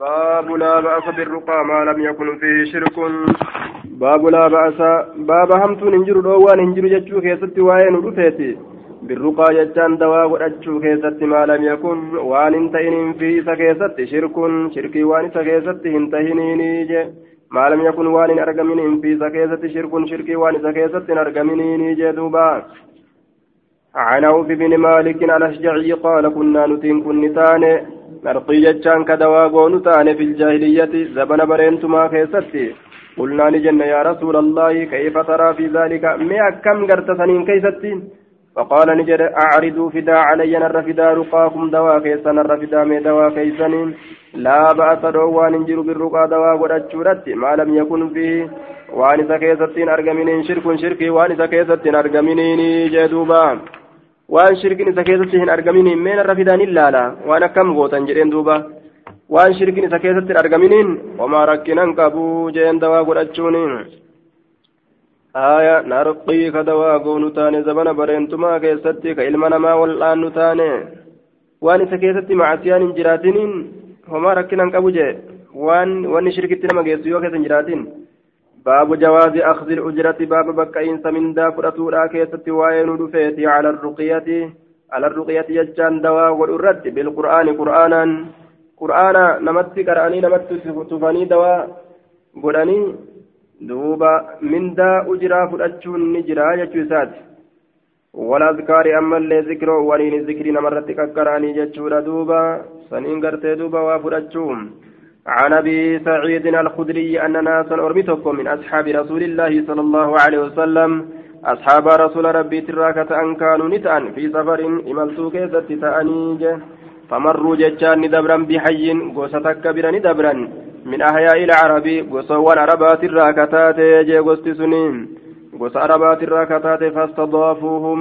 باب لا بأس بالرقى ما لم يكن فيه شرك. باب لا بأس باب همت ننجر دوان ننجر جتشو كيست وين رفيتي. بالرقى جتان دوا ودتشو كيست ما لم يكن. وان انتهن في سكيست شرك شركي وان سكيست انتهنيني ما لم يكن وان أرقمين في سكيست شرك شركي وان سكيست أرقميني جدوبا عن عوف بن مالك الأشجعي قال كنا نتين كن ka dawaa goonu taane fi ljaahiliyyati zabana bareentumaa keessatti qulnaa ni jenne yaa rasuula allaahi kayfa taraa fi dhaalika mee akkam garta saniin keeysatti فقال نجد أعرضوا فدا علي نر فدا رقاكم دوا كيسا نر فدا مي دوا كيسنين لا بأس روان انجر بالرقا دوا قد ما لم يكن فيه وان إذا كيستين أرقمنين شرك شركي وان إذا كيستين أرقمنين جدوبا waan shirkin isa keessatti hin argaminiin meen irra fidaan ilaala waan akkam gootan jedheen duuba waan shirkin isa keessatti hin argaminiin homaa rakkinan qabu jeen dawaa godhachuun aya narqii ka dawaa goonu taane zabana bareentumaa keessatti ka ilma namaa wal'aannu taane waan isa keessatti macasiyaan hin jiraatiniin homaa rakkinan qabu jee waan wanni shirkitti nama geessu yoo keessa hin jiraatin باب جواز أخذ الأجرة باب بكين سمندا فرطولا كيست وين دفيتي على الرقية على الرقية يجان دوا والرد بالقرآن قرآنا. قرآنا نمت قرآني نمت تفاني دوا قرآني دوبا مندا أجرا فرأتشون نجرا يجوسات والأذكار أما اللي ذكر ولين الذكر نمرتك قرآني جتشورا دوبا سنين قرتي دوبا وفرأتشون عن أبي سعيد الخدري أن ناسا أرمتكم من أصحاب رسول الله صلى الله عليه وسلم. أصحاب رسول ربي تراكة أن كانوا نتأن في سفر املتو كيست تأنيج. فمروا ججان ندبرا بحي غوستك بر ندبرا من أحياء العرب غوسوان عربات الراكتات جي غوستسنين غوس عربات الراكتات فاستضافوهم.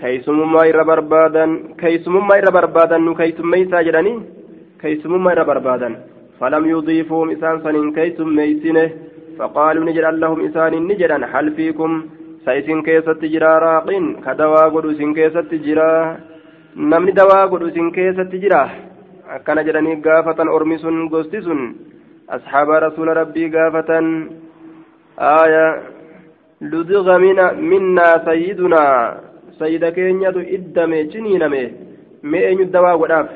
كيسمما إر بربادا كيسمما إر بربادا كيسمما يسا جدني كيسمما إر بربادا. فلم يضيفوهم إسان سنين كيتم ميسنه فقالوا نجرا لهم إسان نجرا هل فيكم سيسن كيست جرا راقين كدوا قدو سن كيست جرا نمني دوا قدو سن كيست جرا أكنا جراني قافة أرمس قستس أصحاب رسول ربي قافة آية لدغ من منا سيدنا سيد كينيا إدمي جنينمي مئن الدوا قداف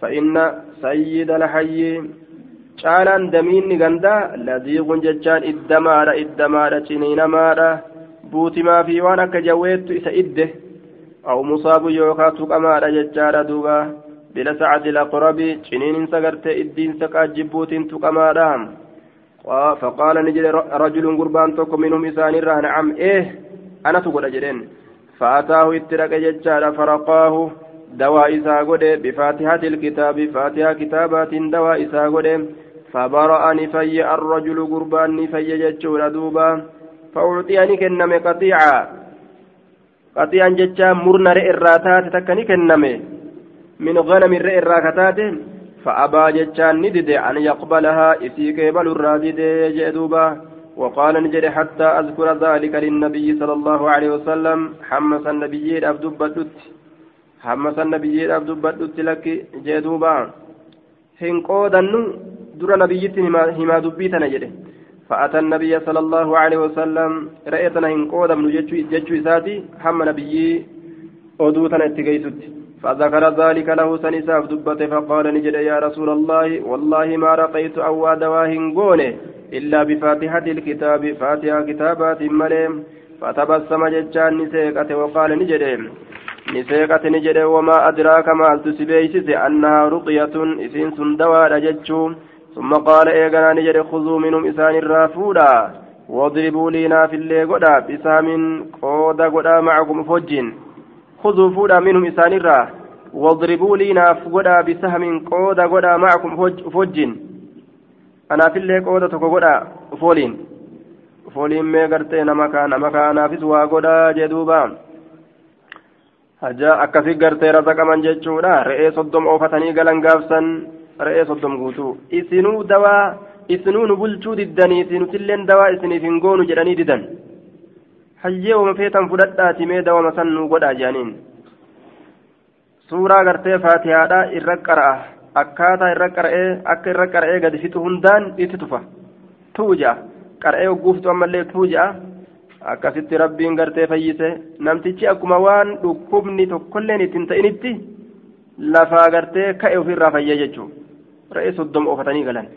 فإن سيد الحي caalaan damiinni gandaa ladiiqun jechaan iddamaadha iddamaadha ciniinamaadha buutimaa fi waan akka jawweettu isa idde aw musaabu yookaa tuqamaadha jechaadha duuba bila sacati laqrabi ciniininsa gartee iddiinsa qaajjibbuutiin tuqamaadha فقال نجد رجل قربان تكو منهم إسان نعم إيه أنا تقول أجرين فأتاه اترك ججال فرقاه دواء إسا بفاتحة الكتاب فاتحة كتابات دواء إسا فبرأ نفي الرجل قربان نفي جتشون دوبا فأعطيني كنم قطيعا. قطيعا جتشا مرنا رئراتات تكني كنم من غنم الرئراتات فأبى جتشان ندد أن يقبلها إسيك بل الرادد جدوبا وقال نجري حتى أذكر ذلك للنبي صلى الله عليه وسلم. حمس النبي أبدو بدت حمس النبي أبدو بدت لك جدوبا هن قودن در نبيت هما دبيتنا جده فأتى النبي صلى الله عليه وسلم رأيتنا إن قودم جتشو إساتي هم نبي أدوتنا اتقيتت فذكر ذلك له سنساف دبته فقال نجد يا رسول الله والله ما رقيت أو دواهن قونه إلا بفاتحة الكتاب فاتحة كتابات مليم فتبسم جتشان نسيقة وقال نجد نسيقة نجد وما أدراك ما تسبيسس أنها رقية إسين سندوى جتشو ثم قال إيقنا نجري خذوا منهم إسان الرافودا واضربوا لي نافل اللي قدا بسام قودا قدا معكم فجين خذوا فودا منهم إسان الرا واضربوا لي ناف قدا بسهم قودا قدا معكم فجين أنا في اللي قودا تكو قدا فولين. فولين مي قرتي نمكا نمكا نافس وقدا جدوبا. hajaa akkasii gartee razaqaman jechuudha re'ee soddom oofatanii galan gaafsan re'ee soddom guutuu. Isinuu dawaa isinuu nu bulchuu diddaniiti nutilleen dawaa isiniif hin goonu jedhanii didan. Hayyee wama feetan fudhadhaati mee dawama san nu godhaa jedhaniin. Suuraa gartee faatihaadha irra qara'a. Akkaataa irra qara'ee akka irra qara'ee gadi fixu hundaan itti tufa. Tuuja qara'ee hogguuftu ammallee tuuja akkasitti rabbiin gartee fayyise. Namtichi akkuma waan dhukkubni tokkolleen ittiin ta'initti lafaa gartee ka'e ofirraa fayyee jechuudha re'ee soddoma ofatanii galan.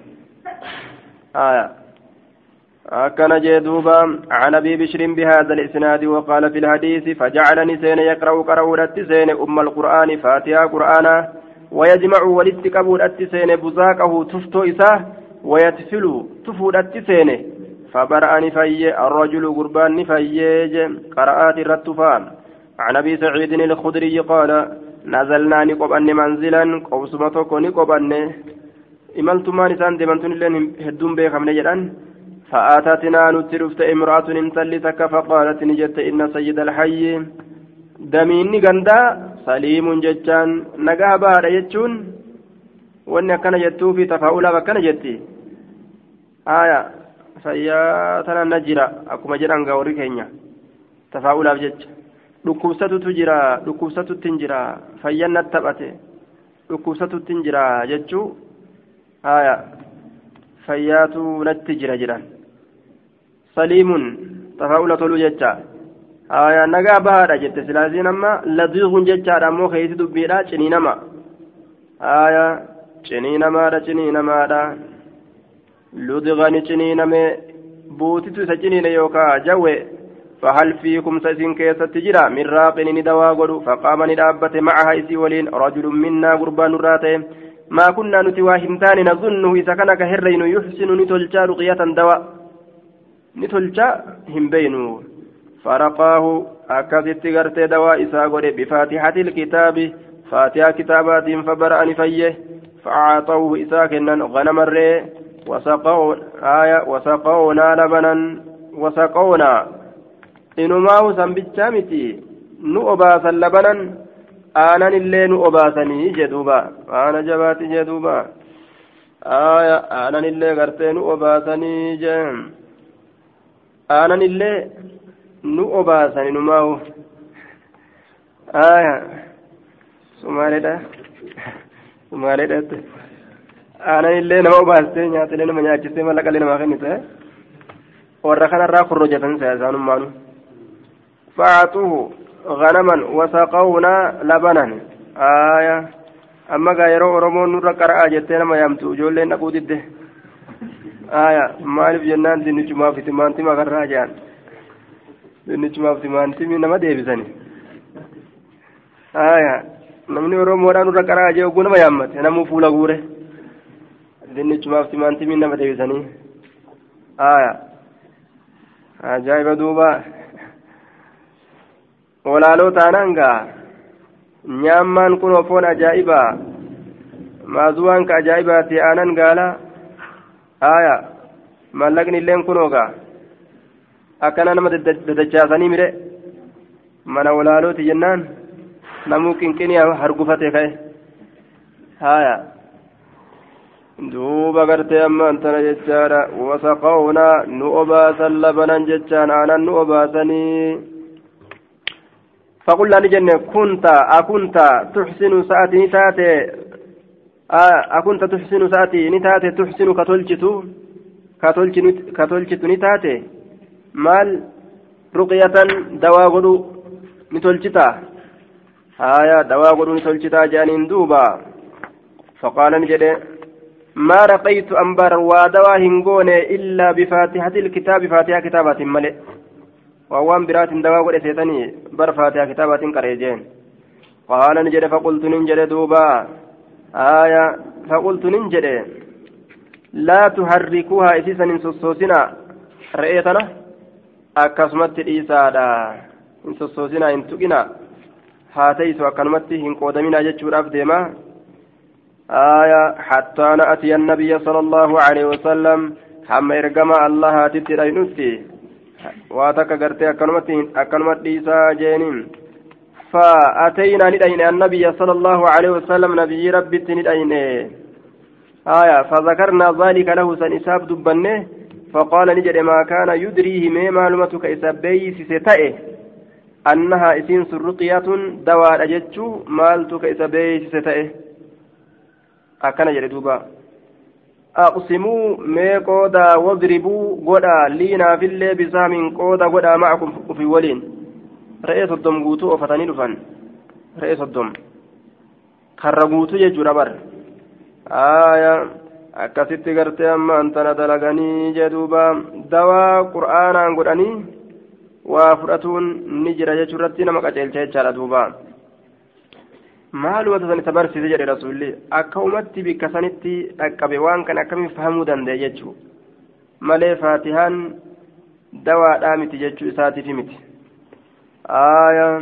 أكن جدوبا عن أبي بشر بهذا الإسناد وقال في الحديث فجعلني سين يقرأ قرأ سين أم القرآن فاتحة قرآنا ويجمع ولتكبو سين بزاقه تفتو إساه ويتفل تفو سين فبرأني في الرجل قربان في قرآت الرتفان. عن أبي سعيد الخدري قال نزلنا نقبأن منزلا قوسمتك نقبأن. imaltu maan isaan deemantuun illee hedduun beekamne jedhan. فآتتنا نترفت امرأة انتلي تك فقالت نجت إن سيد الحي دميني غندا سليم ججان نجاه بار يجون وأن كان جتو في تفاؤلا وكان جتي آية فياتنا نجرا أكما جران غوري كينيا تفاؤلا بجج dhukkubsatutu jira dhukkubsatutti hin jira fayyannat taphate dhukkubsatutti hin jira jechuu haya fayyaatu natti jira jedhan saliimun tafaa'ula toluu jecha haya nagaa bahaadha jette silaasiin amma ladiiqun jechaadha ammoo keeysi dubbiidha ciniinama haya ciniinamaadha ciniinamaadha ludiqani ciniiname buutitu isa ciniine yookaa jawe فهل فيكم سيسين كيسة تجرى من راق ندوا قدو فقام ندابت معها إسي ولين رجل منا قربان راتي ما كنا نتواهمتان نظنه إذا كان كهرين يحسن نتلجا رقية دواء. نتلجا هم بينه فرقاه أكثت غرت دواء إساغر بفاتحة الكتاب. فاتحة كتابات فبرأني فيه فأعطوه إساكنا غنم الري. وسقون آية وسقونا لبنا وسقونا. إنما سنبتشا متي. نؤباسا لبنا aanan illee nu obaasanii jedhuuba aana jabaati jedhuuba aya aanan illee gartee nu obaasanii jee aanan illee nu obaasanii numaahu aya sumaaleedha sumaaleedhatte aanan illee nama obaastee nyaatilee nama nyaachistee mallaqalee namaa kennite warra kanarraa korrojatan isaanummaanu fa'aatuhu غنما وسقونا لبنا. آية أما غيرو أورمون نور قرأ جتنا ما يمتو جولين أقود الده آية مالف جنان دين جمع في تمانتي ما قرأ جان دين جمع في تمانتي من ما ديبسني آية namni oromoodhaan nurra qaraa jee oguu nama yaammate namuu fuula guure dinnichumaaf timaantimii nama deebisanii aya ajaa'iba duuba walaaloo taanaan gaa nyaammaan kun foon ajaa'ibaa maazuwaan ka ajaa'ibaati aanan gaala aya mallaqni illeen kunoo gaa akkana nama dadachaasanii mire mana walaalooti jennaan namuu qinqinii hargufate ka'e haya duuba gartee amma antana jechaadha wasaqawnaa nu obaasan labanan jechaan aanan nu obaasanii فقلنا نجن كنت أكنت تحسن ساعتي نتاتي أكنت تحسن ساعتي نتاتي تحسن كتلجت كتلجت نتاتي مال رقية دواء غدو نتلجتا هايا دواء غدو نتلجتا جانين دوبا. فقال نجد ما رقيت أنبر ودواء هنغوني إلا بفاتحة الكتاب فاتحة كتابة ملئ. وأوان برات دواء قد سيتني بر فاتحة كتابة قريجين قال نجد فقلت ننجد دوبا آية فقلت ننجد لا تحركوها إسيسا إن سوسوسنا رأيتنا أكسمت إيسادا إن سوسوسنا إن تقنا هاتيس أكنمت إن قودمنا جتشور أفديما آية حتى نأتي النبي صلى الله عليه وسلم حما إرقما الله تترينتي waa takka gartee akkanumatti dhiisaa jeeniin فأتينا ندين النبي صلى الله عليه وسلم نبي ربي ندين آية فذكرنا ذلك له سن إساب دبنه فقال نجد ما كان يدريه ما معلومتك إسابي ستائه أنها إسين سرقية دواء أجتشو مالتك إسابي ستائه jedhe duuba. Qoodaa wadribuu godhaa liinaafillee bisaamin qooda godhaa ma'akum ufi waliin re'ee soddom guutuu ofatanii dhufan re'ee soddom karra guutuu jechuudha bar aayaa akkasitti gartee ammaan tana dalaganii jedhuuba dawaa qur'aanaan godhanii waa fudhatuun ni jira jechuurratti nama qaceelcha jechaadha duuba maal wanta san isa barsiise jedhe rasuulli akka umatti bikka sanitti dhaqqabe waan kan akkamiin fahamuu danda'e jechuu malee faatihaan dawaadhaa miti jechuu isaatiifi miti aayaa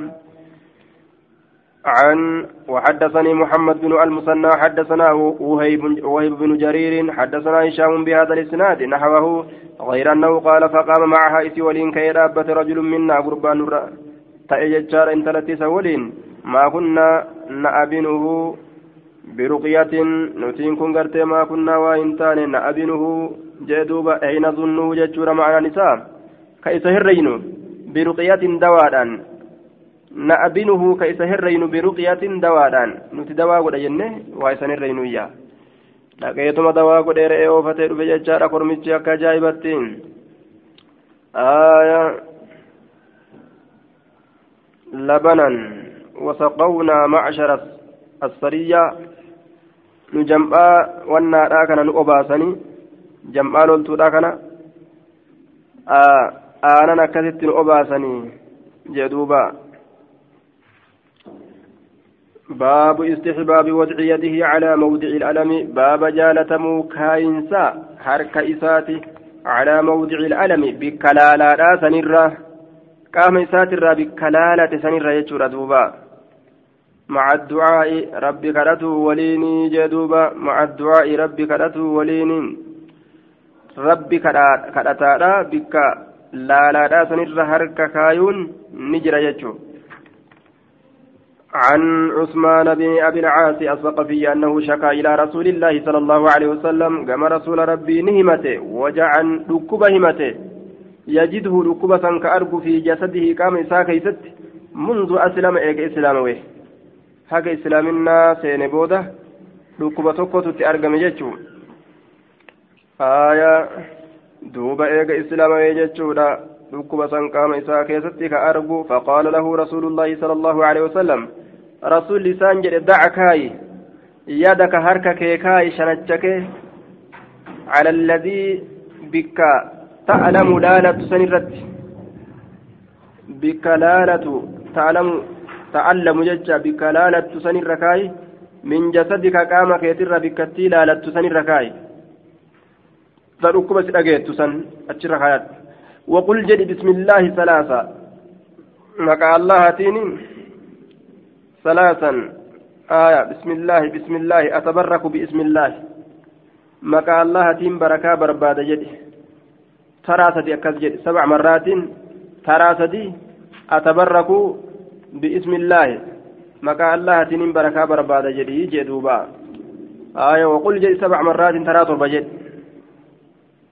عن وحدثني محمد بن المثنى حدثنا وهيب, وهيب بن جرير حدثنا هشام بهذا الاسناد نحوه غير انه قال فقام معها اسي ولين كي رجل منا قربان تأججار انت التي سولين ما كنا نأبنه برقية نتين كن قرتي ما كنا وإنتان نأبنه جدوب أين ظنه ججور معنا نساء كيس هرين برقية na'abinuhu ka isa hirreynu biruqyatin dawaadhaan nuti dawaa godha jenne waa isan hirreynuyya dhaqeetuma dawaa godhee re'ee oofatee dhufe jechaadha kormichi akka ajaa'ibatti labanan jam'aa wannaadhaa kana nu obaasanii jam'aa loltuudhaa kana aanan akkasitti nu obaasanii jee duubaa باب استحباب وضع يده على موضع الألم باب جالتمو كاينسا حرك إساتي على موضع الألم بكلالة سنرة قام إساتي بكلالة سنرة يجور دوبا مع الدعاء ربي كرته وليني جدوبا مع الدعاء ربي كرته وليني. ربي كرتا بك لا لا سنرة حرك كايون نجر يجور عن عثمان بن أبي العاص الثقفي أنه شكا إلى رسول الله صلى الله عليه وسلم كما رسول ربي نهمته وجعا ركب همته. يجده ركبة كأرب في جسده كام إساء كيست منذ أسلم إيك إسلامه haga islaaminaa seene booda dhukkuba tokkotutti argame jechuun aayaa duuba eega islaamawee jechuudha dhukkuba san qaama isaa keessatti ka argu faqaala lahu rasuulullaahi sala allahu alehi wasalam rasuulli isaan jedhe daca kaayi yadaka harka kee kaayi shanacha kee cala alladii bikka ta'lamu laalatu san irratti bikka laalatu ta'lamu irra kaayi min jasadika qaama keetirra bikkattii laalattu san irra kaayi ta dhukkuba si dhageettu san achirra kaayadhu وقل جدي بسم الله ثلاثة مقع الله تيني ثلاثا آية بسم الله بسم الله أتبرك باسم الله مقع الله تيم بركة برباد ترى سدي أكز جدي سبع مرات سدي أتبرك بإسم الله. مقع الله تيم بركة برباد جدي جدوبا آية وقل جدي سبع مرات ترى تربة جدي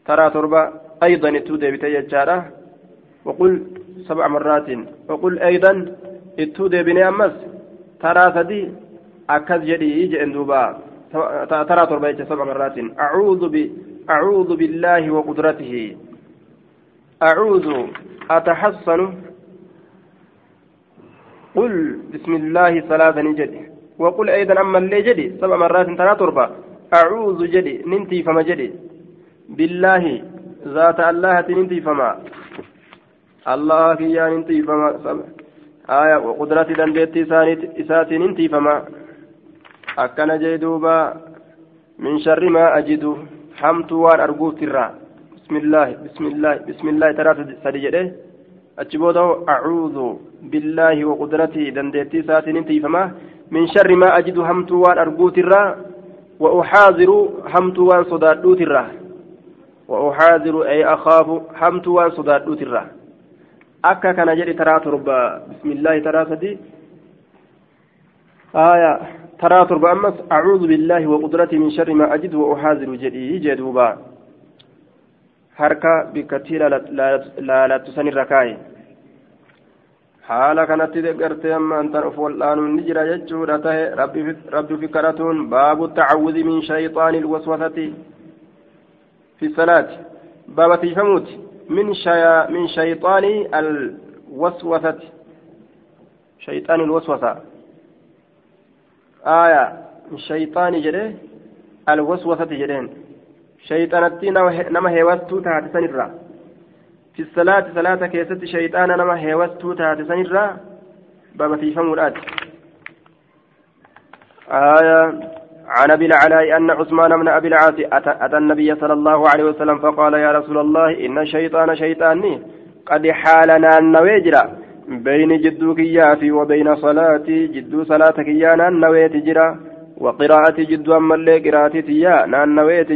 ترى تربة أيضا اتودي بتيجارة وقل سبع مرات. وقل أيضا اتودي بني أمس. ترى سدي أكز جدي جئن دوبا. ترى تربيت سبع مرات. أعوذ ب أعوذ بالله وقدرته. أعوذ أتحصن قل بسم الله ثلاثا جدي وقل أيضا أما اللي جدي سبع مرات ترى تربى أعوذ جدي ننتي فما جدي. بالله ذات الله ننتي فما. الله كيا ننتي فما. آية وقدرة دندتي إساتي ننتي فما. أكن جيدوبا من شر ما أجد. حمت وان أرجوت الرا. بسم الله بسم الله بسم الله ترى سدجده أجبوده أعوذ بالله وقدرته دندتي إساتي ننتي فما من شر ما أجد حمت وان أرجوت الرا وأحاذر حمت وان صدادوت الرا وأحاذر أي أخاف حمت وان صدادوت الرا akka kana jedhi taraa torba bismillaahi taraa sadi آية ترى تربى أمس أعوذ بالله وقدرتي من شر ما أجد وأحاذر جدي جدوبا. لا لا لا تسني الركاي haala kanatti deeggartee ammaan tan of wal'aanuun ni jira jechuudha tahe rabbi fi kadhatuun baabu tacawudi min shayxaani ilwaswasati fi salaati baaba tiifamuuti min min shayxaani alwaswasati shayxaani ilwaswasa aya shayxaani jedhe alwaswasati jedheen shayxanatti nama heewattuu taate sanirraa كيست شيطان نما هيوستو تاتسن الرا بابا في فمولات آية. عن أبي العلاء أن عثمان بن أبي العاص اتى النبي صلى الله عليه وسلم فقال يا رسول الله إن الشيطان شيطاني. قد حالنا النويجرا بين جدوك يافي وبين صلاتي جدو صلاتك يا نان نويت وقراءتي جدو أما اللي قراءتي يا نان نويت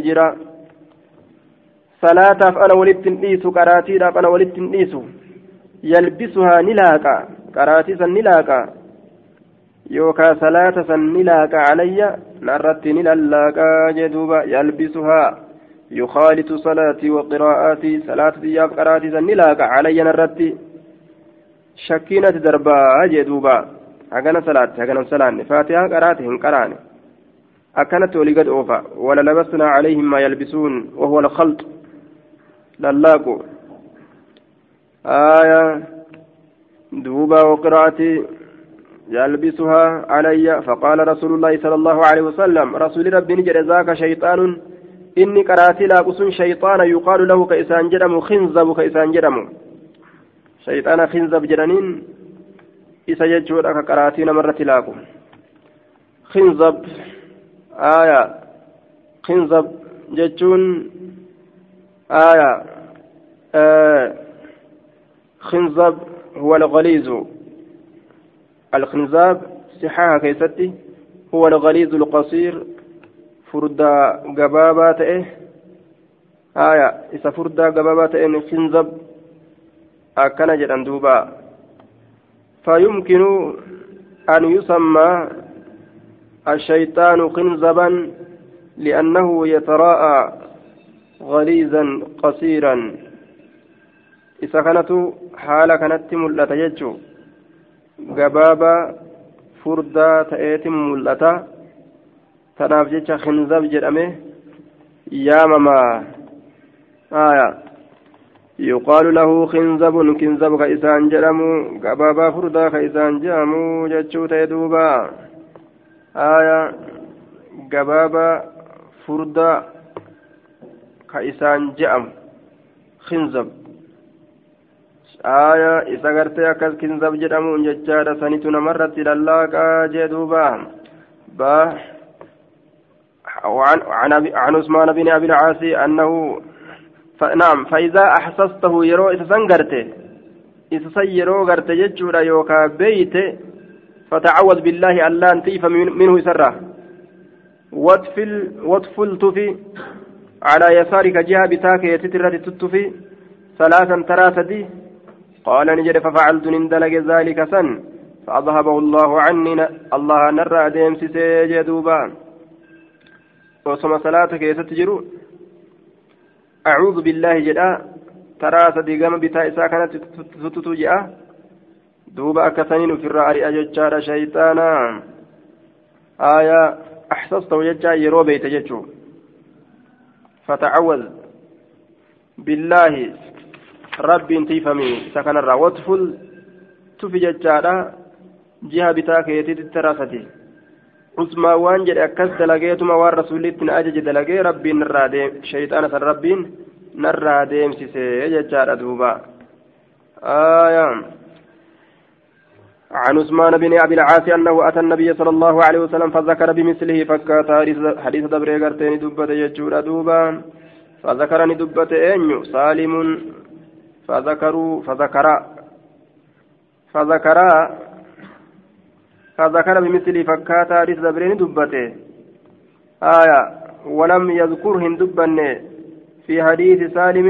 salaataaf ana walittin dhiisu qaraatiidhaaf ana walittin dhiisu yalbisuhaa ni laaqa qaraatii san ni laaqa yookaa salaata san ni laaqa calayya narratti ni lallaaqaa jee duuba yalbisuhaa يخالط صلاتي وقراءاتي صلاة دياب قراتي سنلاك علي نرتي شكينة دربا جدوبا هكذا صلاة هكذا صلاة فاتحة قراتي هنقراني أكنت ولقد أوفى وللبسنا عليهم ما يلبسون وهو الخلط للاقو آية دوبا وقراءتي يلبسها علي فقال رسول الله صلى الله عليه وسلم رسول ربي نجد ذاك شيطان إني قراتي لاقص شيطان يقال له كإسان جرم خنزب كإسان جرم شيطان خنزب جرنين إسا يجود أكا قراتي نمرة لاقو خنزب آية خنزب جتون آية آه خنزب هو الغليظ. الخنزاب صحاها كيستي هو الغليظ القصير فردا قبابات إيه آية إذا فردا قبابات إيه خنزب أكن جدًا دوبا. فيمكن أن يسمى الشيطان خنزبا لأنه يتراءى غليظا قصيرا mul'ata jechuu gabaaba furdaa ta'eetin mul'ata tanaaf jecha khinzab jedhame yaamamaa aya yuqaalu lahu khinzabun kinzab ka isaan jedhamu gabaabaa furdaa ka isaan jedhamu jechuu ta'e duuba aya gabaaba furdaa ka isaan je'amu khinzab. Aya isa gartee akkas kinzab jedhamuun jechaadha. Sanitu namarratti lallaaqaa jee duuba. Ba عن, عن عثمان بن ابي العاص انه نعم فاذا احسسته يرو اذا سنغرته اذا سيرو غرته يجورا يوكا بيت فتعوذ بالله الا انتيف منه سره واتفل واتفل تفي على يسارك جهة بتاك يتترى تتفي ثلاثا سدي قال نجد ففعلت نندلق ذلك سن. فأذهبه الله عني الله نرى ديم سيجي دوبا. وصم صلاتك يستجر أعوذ بالله جدا. ترى سدي قام بتا إسا كانت تتتجأ. دوبا أكثنين في الرأي أججار شيطانا. آية أحسست وججا يرو بيت ججو. فتعوذ بالله ربي انتيفمي سكن الرا وطفل تفي ججادا جهة بتاك يتيت التراستي عثما وان جد أكس دلقيتما وان رسولي تن أجج دلقي ربي نرى ديم شيطان ربي نرى ديم سيسي ججادا دوبا. آية عن عثمان بن أبي العاص أنه أتى النبي صلى الله عليه وسلم فذكر بمثله فكات حديث دبر غرتين دبت يجور دوبا فذكرني دبت أنيو سالم. فذكروا فذكر. فذكر. فذكر بمثله فكات حديث دبرين دبت آية ولم يذكرهن دبن في حديث سالم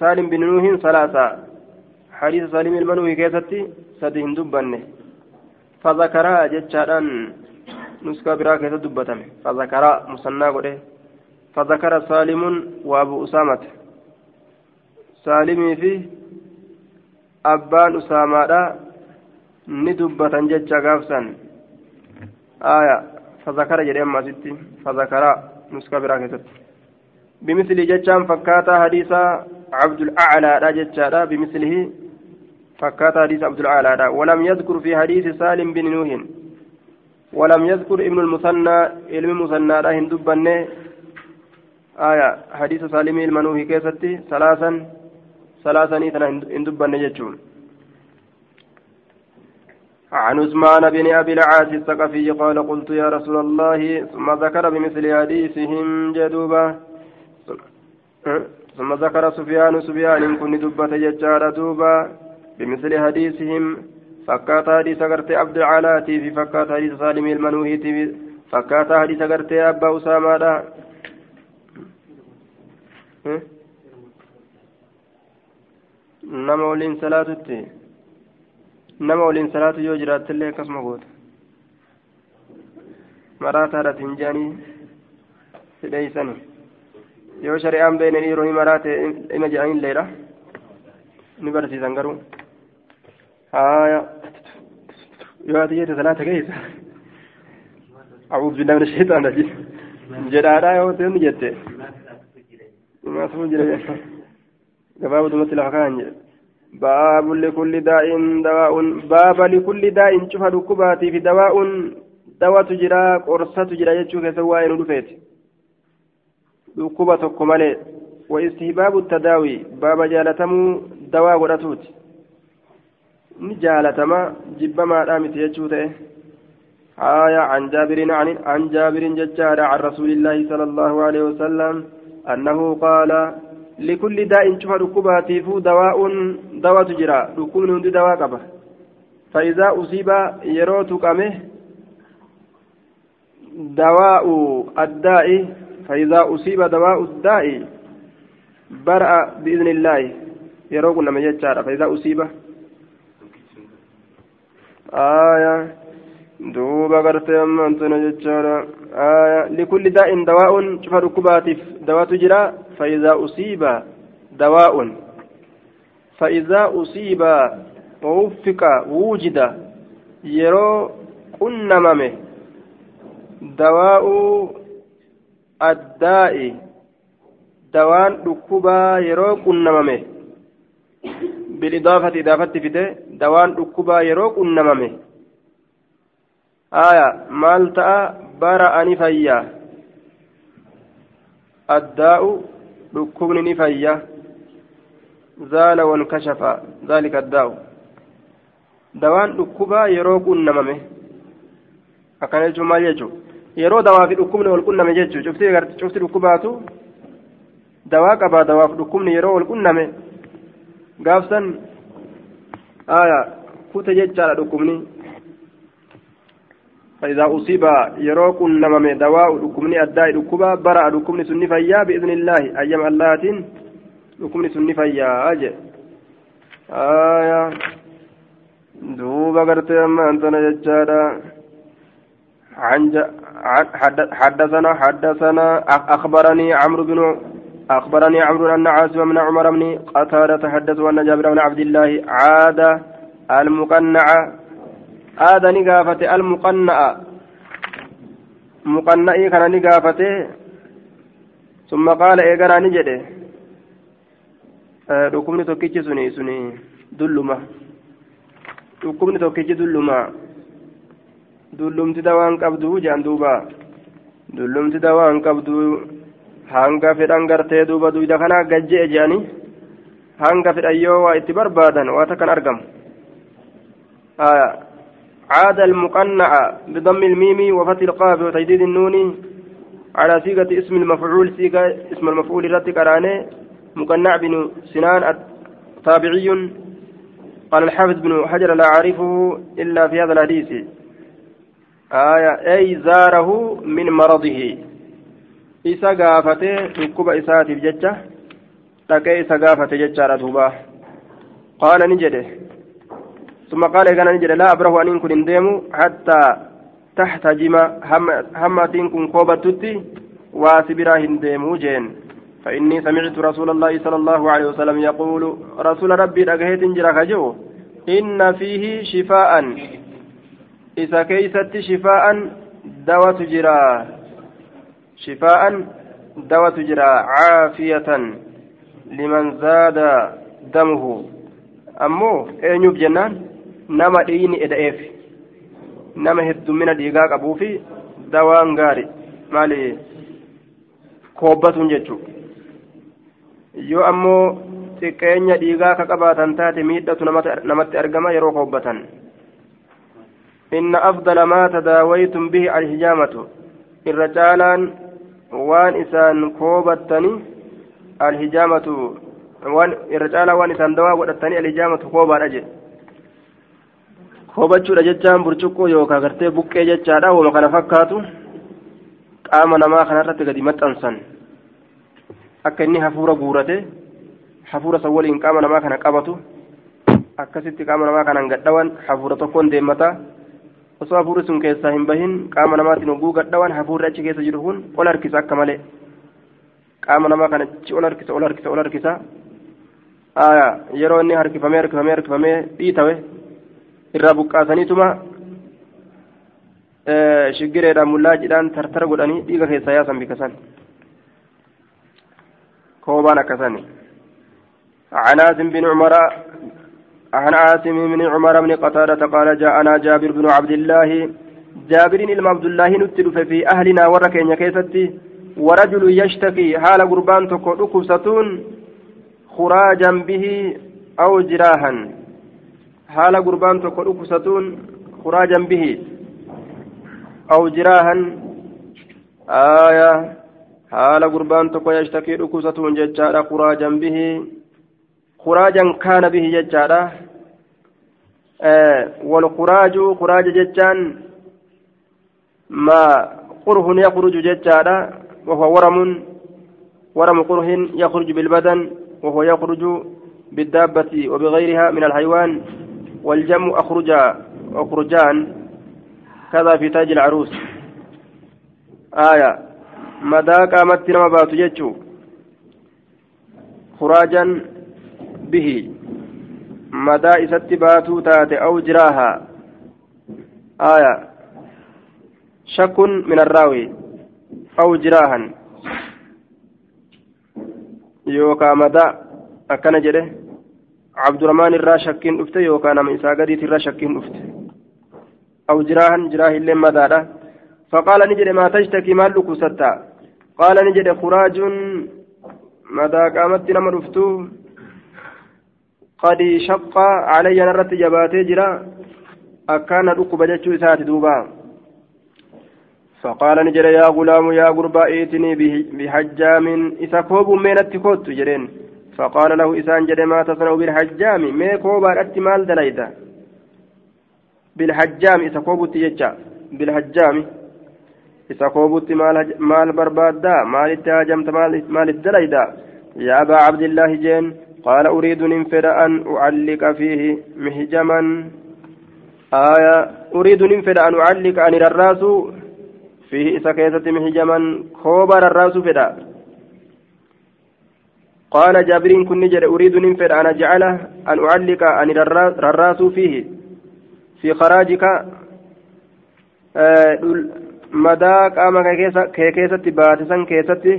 سالم بن نوح ثلاثة. حديث سالم المنوي كيستي dubbanne fazakaraa jechaadhaan nuskaa biraa keessa dubbatame fazakaraa musannaa godhe fazakara saalimun waa abu usaamata saalimii fi abbaan usaamaadha ندبة جتشا قافسا آية فذكر جري أما ستي فذكر نسكبرا كتت بمثل جتشان فكاتا حديث عبد الأعلى لا جتشا بمثله فكاتا حديث عبد الأعلى. ولم يذكر في حديث سالم بن نوح. ولم يذكر ابن المثنى علم المثنى لا هندبنه آية حديث سالم المنوهي كيستي ثلاثا ثلاثا نيتنا هندبنه جتشون. عن عثمان بن أبي العاص الثقفي قال قلت يا رسول الله ثم ذكر بمثل حديثهم جدوبا ثم ذكر سفيان سفيان كن دبة ججار دوبا بمثل حديثهم فكات حديث غرتي عبد العالاتي في فكات حديث سالم المنوهيتي فكات حديث غرتي أبا أسامة nama waliin salaatutti nama waliin salaatu yoo jiraattillee akkasuma goota maraataadhaaf hin jaanii hidheeysani yoo shari'aan beenen yeroo ni maraate ima jedhanilleedha ni barsiisan garuu ati jette salaata keessa أعوذ بالله من الشيطان الرجيم. جدارا يا وتن جت ما سمو جرى جباب دمت لفكان باب لكل داء دواء. باب لكل داء شوف ركباتي في دواء. دواء تجرى قرصة تجرى يجوك سواء ندفت ركبة كمالي وإستهباب التداوي. باب جالتمو دواء ورتوت. Ni jaalatama jibbamaa miti jechuu ta'e. آية عن جابر عن عن جابر ججار عن رسول الله صلى الله عليه وسلم أنه قال لكل داء شوف ركباتي فو دواء دواء تجرى ركوب هند دواء قبه فإذا أصيب يروت قمه دواء الداء فإذا أصيب دواء الداء برأ بإذن الله يروق آية دوبا غرتي أما أنتنا جتشارا آية لكل داء دواء شوف ركباتف دواء تجرى فإذا أصيب دواء فإذا أصيب ووفق وجد يرو قنممه دواء الداء دوان ركبا يرو قنممه بالإضافة إضافة فده دوان ركبا يروق النممه آية مال تأ برأني فيا الداء ركبني فيا زال وانكشف ذلك الداء دوان ركبا يروق النممه akkana jechuun maal jechuun yeroo dawaa fi dhukkubni wal qunname jechuun cufti dhukkubaatu dawaa qabaa dawaaf dhukkubni yeroo wal qunname gaafsan aya kute jechaadha dhukkubni فإذا أصيب يروق نمم دواء دكمني الداء دكبا برأ دكمني سني بإذن الله. أيام اللات دكمني سني فيا أجل آية. دوبا قرت أما أنت نججادا عن حدثنا حدثنا أخبرني عمرو بن أخبرني عمرو أن عاصم بن عمر بن قتادة تحدث أن جابر بن عبد الله عاد المقنع عاد نقافة المقنع مقنعي كان نقافته ثم قال إيقرا نجده dhukkubni tokkichi suni suni dulluma dhukkubni tokkichi dulluma dullumti dawaan qabdu jedhan duuba dullumti dawaan qabdu hanga fedhan gartee duuba duyda kana gajje'e jedhanii hanga fedhan yoo waa itti barbaadan waa takkan argamu. عاد المقنع بضم الميم وفتح القاف وتجديد النون على صيغة اسم المفعول صيغة اسم المفعول رتك راني مقنع بن سنان تابعي قال الحافظ بن حجر لا أعرفه إلا في هذا الحديث آية أي زاره من مرضه isa gaafate dhukkuba isaatiif jecha dhaqee isa gaafate jechaadha duuba. Qaala ni jedhe. ثم قال إذا نجد لا أبره أن كن ديمو حتى تحتجم هم أتين كن كوبتتي واسبرا هنديمو جين فإني سمعت رسول الله صلى الله عليه وسلم يقول رسول ربي رقهيت جرى خجو inna fiihi shifaa'an. Isa keeysatti shifaa'an dawatu jira shifaa'an dawatu jira caafiyatan liman zaada damuhu ammoo eenyuuf jennaan nama dhiini eda'eef nama heddumina dhiigaa qabuufi dawaan gaari maali koobbatuun jechuu yoo ammoo xiqqeenya dhiigaa ka qabaatan taate miidhatu namatti argama yeroo koobbatan inna afdala maa tadaawaytum bihi alhijaamatu irra caalaan waan isaan koobattani alhijaamatu waan irra caalaa waan isaan dawaa godhatanii alhijaamatu koobaadha jedhe koobachuudha jechaan burcuqqoo yookaan gartee buqqee jechaadha wama kana fakkaatu qaama namaa kanarratti gadi maxxansan akka inni hafuura guurate hafuura san waliin qaama namaa kana qabatu akkasitti qaama namaa kanaan gadhawan hafuura tokkoon deemmataa osoo hafuurri sun keessaa hin bahin qaama namaatiin oguu gadhawan hafuurri achi keessa jiru kun ol harkisa akka malee qaama namaa kana achi ol harkisa ol harkisa ol harkisa yeroo inni harkifamee harkifamee harkifamee dhiitawe irraa buqqaasaniituma shiggireedhaan mullaajiidhaan tartara godhanii dhiiga keessaa yaasan bikasan كوبان أكسن عن عاصم بن عمر عن عاصم بن عمر بن قتادة قال جاءنا جابر بن عبد الله. جابر إلما عبد الله نتلف في أهلنا وركين كيستي ورجل يشتكي حال قربان تكو ستون خراجا به أو جراها حال قربان تكو ستون خراجا به أو جراها آية. gurbaan tokko yashtakii dhukkubsatuun jechaadha kuraajan bihi kuraajan kaana bihi jechaadha walkuraaju kuraaja jechaan maa qurhun yakruju jechaadha wahuwa waramun ورم قره يخرج بالبدن وهو يخرج بالدابة وبغيرها من الحيوان والجمع أخرج أخرجان كذا في تاج العروس آية madaa qaamatti nama baatu jechuu kuraajan bihi madaa isatti baatuu taate aw jiraaha aya shakkun min arraawi aw jiraahan yookaa madaa akkana jedhe cabdurahmaan irraa shakkiin dhufte yookaa nama isaa gadiit irraa shakkiin dhufte aw jiraahan jiraahillee madaadha فقال نجد ما تشتكي مال لكوستا قال نجد خراج مدى قامت نما رفتو قد شق علي نرت جباتي جرا أكان ركب جتشو دوبا. فقال نجد يا غلام يا غربا ائتني بحجام. إذا كوب من التكوت جرين. فقال له إسان جد ما تصنع بالحجام؟ ما كوبا أتمال دليدا. بالحجام؟ إذا كوب تيجا بالحجام؟ isa koobutti maal barbaaddaa maalitti haajamta maalitti dalayda yaa abaa cabdillaahi jeen qaala uriidu nin fedha an ucalliqa fiihi mihjaman aya uriidu nin fedha an ucalliqa ani rarraasu fiihi isa keessatti mihjaman kooba rarraasu fedha قال جابر كن جد أريد ننفر أن أجعله أن أعلق أن رراس فيه في خراجك madaa qaama kee keessatti baatisan keessatti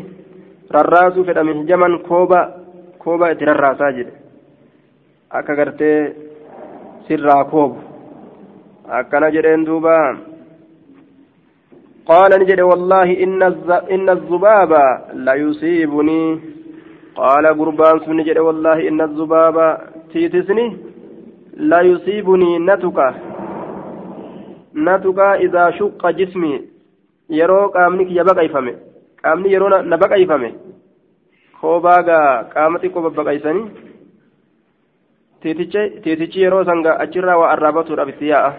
rarraasuu fedhame hijaman kooba koobaa itti rarraasaa jedhe. Akka gartee sirraa koobu akkana jedheen duuba. Qaala ni jedhe wallaahi inna azubaaba la yusiibunii qaala gurbaan sun ni jedhe wallaahi inna azubaaba tiitisni la yusiibunii natuka. Natuka idaa shuqqa jismii yeroo qaamni kiyya baqayfame qaamni yeroo na baqayfame koobaagaa qaama xiqqoo babbaqaysanii tiitichi yeroo sanga achirraa waa arraabatuudhaaf itti yaa'a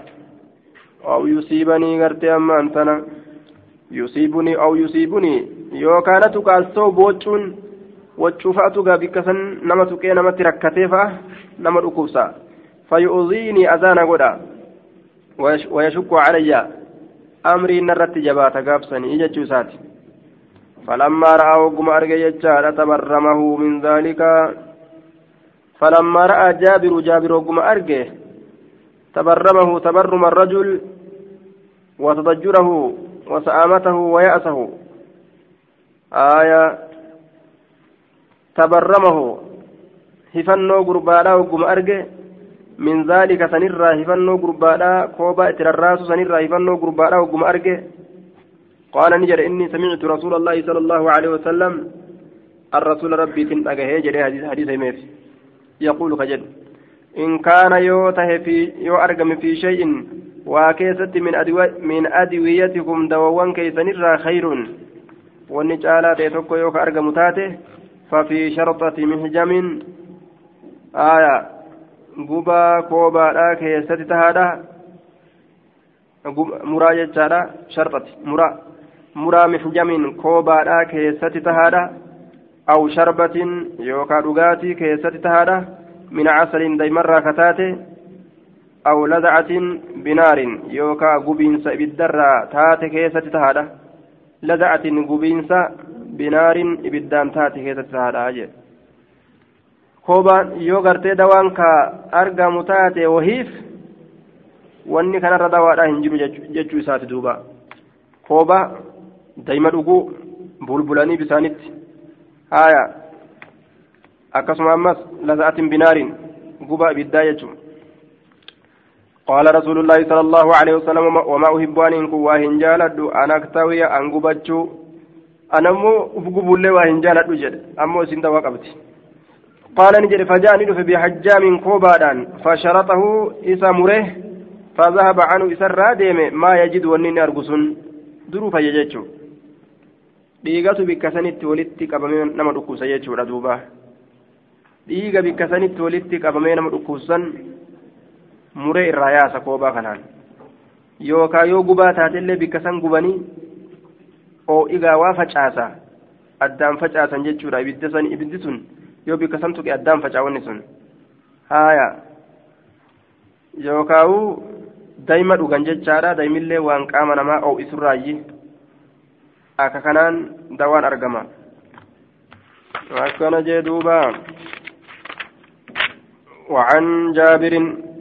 aw yusiibanii gartee ammaan tana yusiibunii aw yusiibunii yookaan atu kaastoo boocuun waccuu fa'atu gaa bikka san nama tuqee namatti rakkatee fa'a nama dhukkubsa fayyuuziinii azaana godha wayashukku calayyaa amrii narratti jabaata gaabsanii jechuu isaati falammaa ra'aa hogguma arge jechaadha tabarramahu min dhaalika falammaa ra'aa jaabiru jaabiru hogguma arge تبرمه تبرم الرجل وتضجره وسآمته ويأسه آية تبرمه hifannoo gurbaadhaa hogguma arge min zaalika sanirraa hifannoo gurbaadhaa koobaa itti rarraasu sanirraa hifannoo gurbaadhaa hogguma arge ni jedhe inni samictu rasuula allaahi sala allahu aleyhi wasalam الرسول ربي تنتقه جري حديث حديث يقول كجد إن كان يوته في يو أرقم في شيء وكيست من أدوي من أدويتكم دووان كيسنر خير والنجالات يتوكو يوك أرقم تاته ففي شرطة محجم aayaa gubaa koobaadhaa keessatti tahaadha muraa jechaadha sharxati muraa muraa mixjamin koobaadhaa keessatti tahaadha. Aw sharbatin yookaa dhugaatii keessatti tahaadha. Min casalin daymarraa kataate aw ladacatin binaarin yookaa gubiinsa ibiddarraa taate keessatti tahaadha. Ladacatin gubiinsa binaarin ibiddaan taate keessatti tahaadha jedhe koobaan yoo gartee dawaan ka argamu taate wahiif wanni kanarra dawaadhaa hin jiru jechuu isaati duuba. Koobaa daa'ima dhuguu bulbulanii bisaanitti haaya akkasuma ammas lasa'atin binaariin guba ibiddaa jechuun قال رسول الله صلى الله عليه وسلم وما أحب أن إنكم واهن جالد أن أكتوي أن قبتشو أنا مو أفقبوا لي واهن جالد جد أمو سنتا وقبتي قال نجري فجاءني في بحجام كوبادان فشرطه إسا مره فذهب عنه إسا راديم ما يجد ونين أرقسون درو فيججو dhiigatu bikka sanitti walitti qabamee nama dhukkuusa jechuudha duuba dhiiga bikka sanitti walitti qabamee nama dhukkuusan muree irraa yaasa koobaa kanaan yookaan yoo gubaa taatellee bikka san gubanii oo'igaa waa facaasa addaan facaasan jechuudha ibiddi sun yoo bikka san tuqe addaan facaawanni sun haaya yookaawu daa'ima dhugan jechaadha daa'imillee waan qaama namaa oo'isurraayyi akka kanaan dawaan argama. Akkana jee duuba. وعن جابر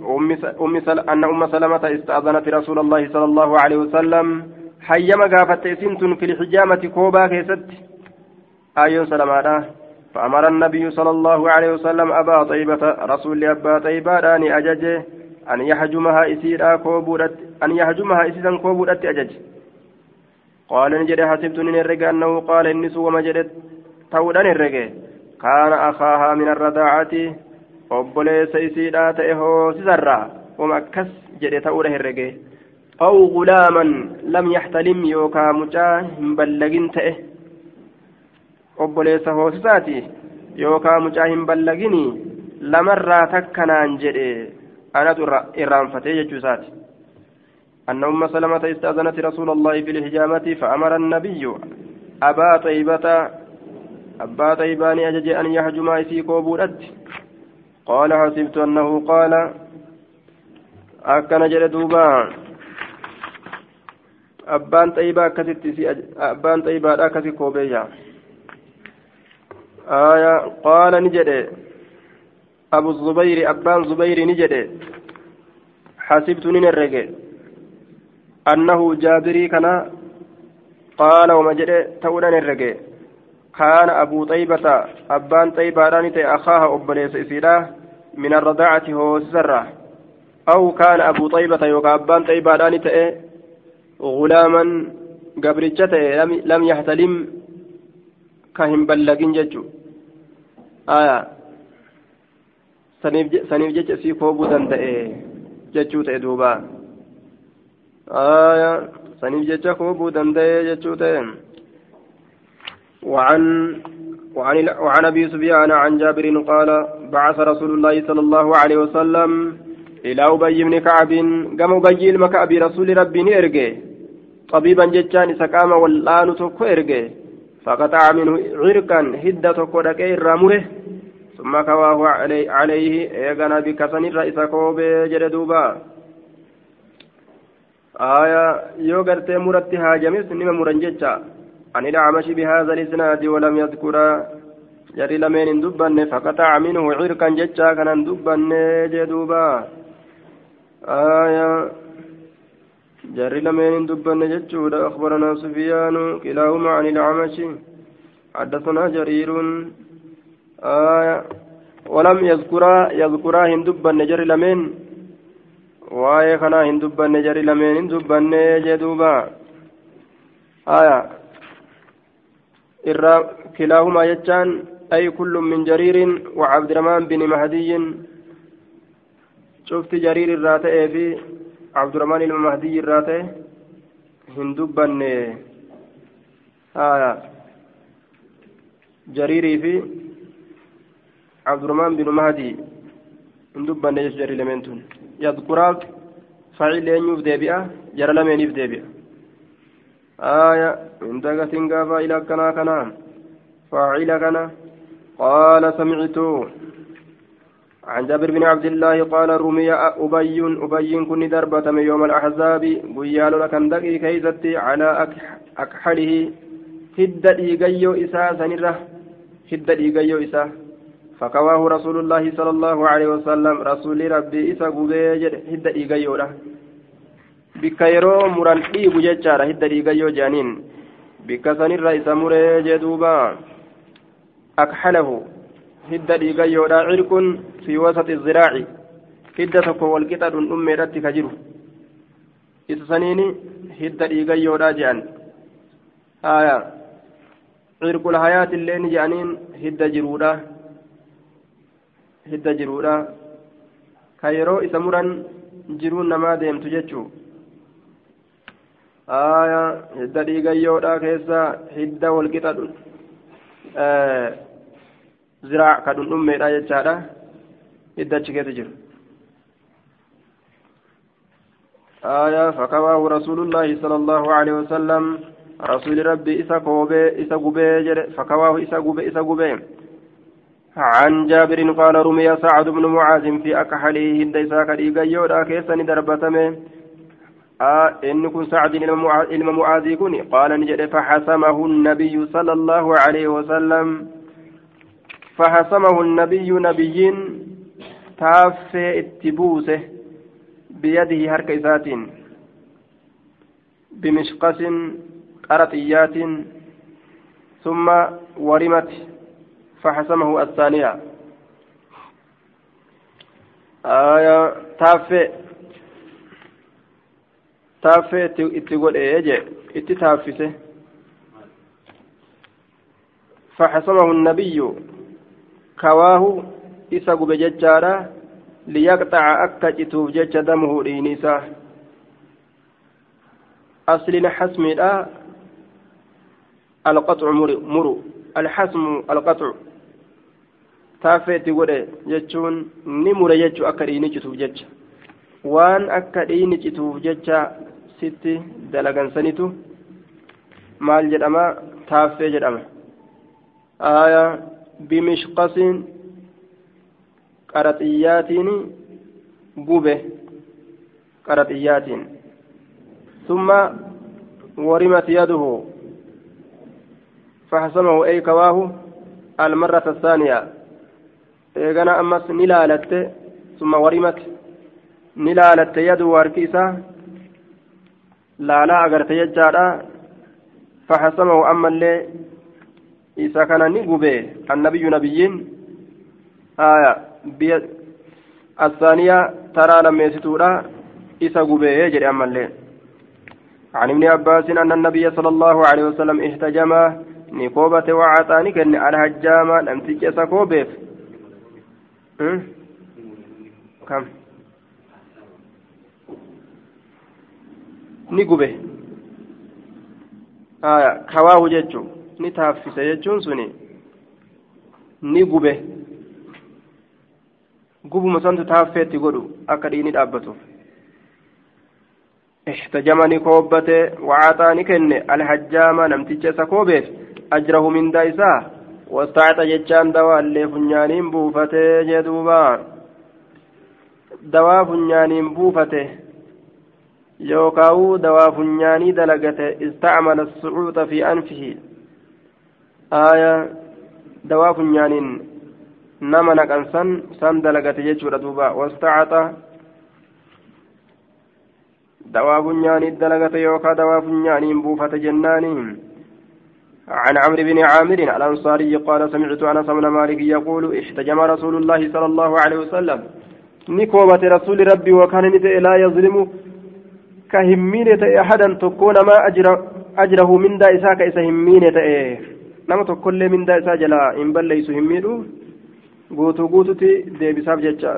أم سل... أن أم سلمة استأذنت رسول الله صلى الله عليه وسلم حيما قافت سنت في الحجامة كوبا كيست آيون سلمة فأمر النبي صلى الله عليه وسلم أبا طيبة رسول أبا طيبة أن أجج أن يحجمها إسيرا كوبودت أن يحجمها إسيرا كوبودت أجج قال نجد حسبت من الرقى أنه قال إني سوى مجدت تودن الرقى كان أخاها من الرضاعة obboleessa isiidhaa ta'e hoosisarraa wama akkas jedhe ta'uudha herrege aw gulaaman lam yaxtalim yookaa mucaa hin ballagin ta'e obboleessa hoosisaati yookaan mucaa hin ballagini lamarraa takkanaan jedhe anatu irraanfatee jechuu isaati أن أم سلمة استأذنت رسول الله في الحجامة فأمر النبي أبا طيبة أبا طيبان أجج أن يحجم في كوبولت قال حسبت أنه قال أكن جل دوبا. أبان طيبة كست أبان طيبة كست كوبيا آية قال نجد. أبو الزبير أبان زبير نجد. حسبت ننرق أنه جابري كان قال وما تولا نرق كان أبو طيبة أبان طيبة رانت أخاها أبليس إسيرا من الرضاعة هو سرة. أو كان أبو طيبة يوكا أبان طيبة رانت غلاما قبرجته لم, لم يحتلم كهم بلغين ججو. aya saniif jecha sii koobuu danda'e jechuu saniif jecha koobuu danda'e jechuu ta'e وعن وعن وعن أبي سفيان عن جابر قال بعث رسول الله صلى الله عليه وسلم إلى أبي بن كعب. قام أبي المكعب رسول ربي نيرجي. طبيبا جتان سقام والآن إرجي. فقطع منه عرقا هدة تكو دكي الرامره ثم كواه علي عليه إيغانا بكسن الرئيس كوبي جردوبا آية يوغرتي مرتي هاجمس نما مرنججا عن الأعمش بهذا الإسناد ولم يذكر. جري لمن دبن فقطع منه عرقا ججا كان دبن جدوبا. آية جري لمن دبن جتشود أخبرنا سفيان كلاهما عن الأعمش حدثنا جرير. آية ولم يذكرا يذكرا هندبن جري لمن waa'ee kanaa hin dubbanne jari lameen hin dubbanne jedhuuba aya irraa kilaahumaa jechaan ay kullum min jariirin wa cabdiramaan bini mahdiyin cufti jariir irraa ta'ee fi cabdiramaan ilma mahdiy irraa ta'e hin dubbanne aya jariirii fi cabdiramaan binu mahdi hin يذكراك فعل ينيف ديبئة جرى لم ينيف ديبئة آية من دقة إلى كنا كنا. فاعل كنا. قال سمعت. عن جابر بن عبد الله قال رمي أبي أبي كن دربة من يوم الأحزاب. قيال لكن دقي كيزتي على أكحله. هد إيقيو إساء سنرة. هد إيقيو إساء. فكواه رسول الله صلى الله عليه وسلم رسول ربي إسا قبيجر هد إيقايورا بك يرو مران إيقو ججارة هد إيقايو جانين. بك سنر إسا مري جدوبا. أكحله هد إيقايورا عرق في وسط الزراع. هد تكو والقطع أمي رتك جرو. إسا سنيني هد إيقايورا جان. آية. عرق الحياة اللين جانين هد جرودا hidda jiruudha ka yeroo isa muran jiruun namaa deemtu jechuu aya hidda dhiigayyoodha keessa hidda walqixa ziraa ka dhundhummeedha jechaadha hidda achi keessa jiru آية فكواه رسول الله صلى الله عليه وسلم رسول ربي إسا كوبي إسا قبي فكواه إسا قبي إسا قبي عن جابر قال رمي سعد بن معاذ في أكحله هنديسا كريقا يودا كيسني دربتمه آه إن سعد إلما معاذ كن قال نجد فحسمه النبي صلى الله عليه وسلم. فحسمه النبي نبيين تافي اتبوسه بيده هركيسات بمشقس قرطيات. ثم ورمت فحسمه الثانية. آية تافي تافي اتقول إيه اتتافسه فحسمه النبي. كواه إسق بججارة ليقطع أكا جتوف جج دمه لينيسا. أصل حسم القطع مرو الحسم القطع. Taafeetti godhe jechuun ni mure jechuu akka dhiini cituuf jecha waan akka dhiini cituuf jecha sitti dalagansanitu maal jedhama taaffee jedhama aya bimishqasin qaraxiyyaatiin gube qaraxiyyaatiin ثم ورمت يده فحسمه أي كواه المرة الثانية eegana ammas ni laalatte summa warimat ni laalatte yadu harki isaa laalaa agarte jechaadha faxasamahu ammallee isa kana ni gube annabiyyu nabiyyiin aya biya الثانية ترى لما يستورا إسا قبيه جري أما الليل عن ابن عباس أن النبي صلى الله عليه وسلم احتجم نكوبة وعطاني كان الهجامة لم تجي سكوبيف kam ni gube aya kawaahu jechuun ni taaffise jechuun suni ni gube gubuma santu taaffeetti godhu akka dhiini dhaabbatuuf احتجمني كوبته وعطاني كن الحجامة نمتج سكوبيف أجره من دايساه wastaacxa jechaan dawaallee funyaaniin buufatee jedhuuba dawaa funyaaniin buufate yookaa'uu dawaa funyaanii dalagate istacmala sucuuxa fi anfihi aaya dawaa funyaaniin nama naqansan san dalagate jechuudha duuba wastacaxa دواء فنيان الدلقة يوكا دواء فنيان بوفة جنان عن عمرو بن عامر الأنصاري قال سمعت أنس بن مالك يقول احتجم رسول الله صلى الله عليه وسلم. نكوبة رسول ربي وكان لا يظلم كهمينة أحدا تكون ما أجر أجره من دا إساك إسا همينة nama tokkollee mindaa isaa jalaa hin balleeysu hin miidhu guutuu guututti deebisaaf jecha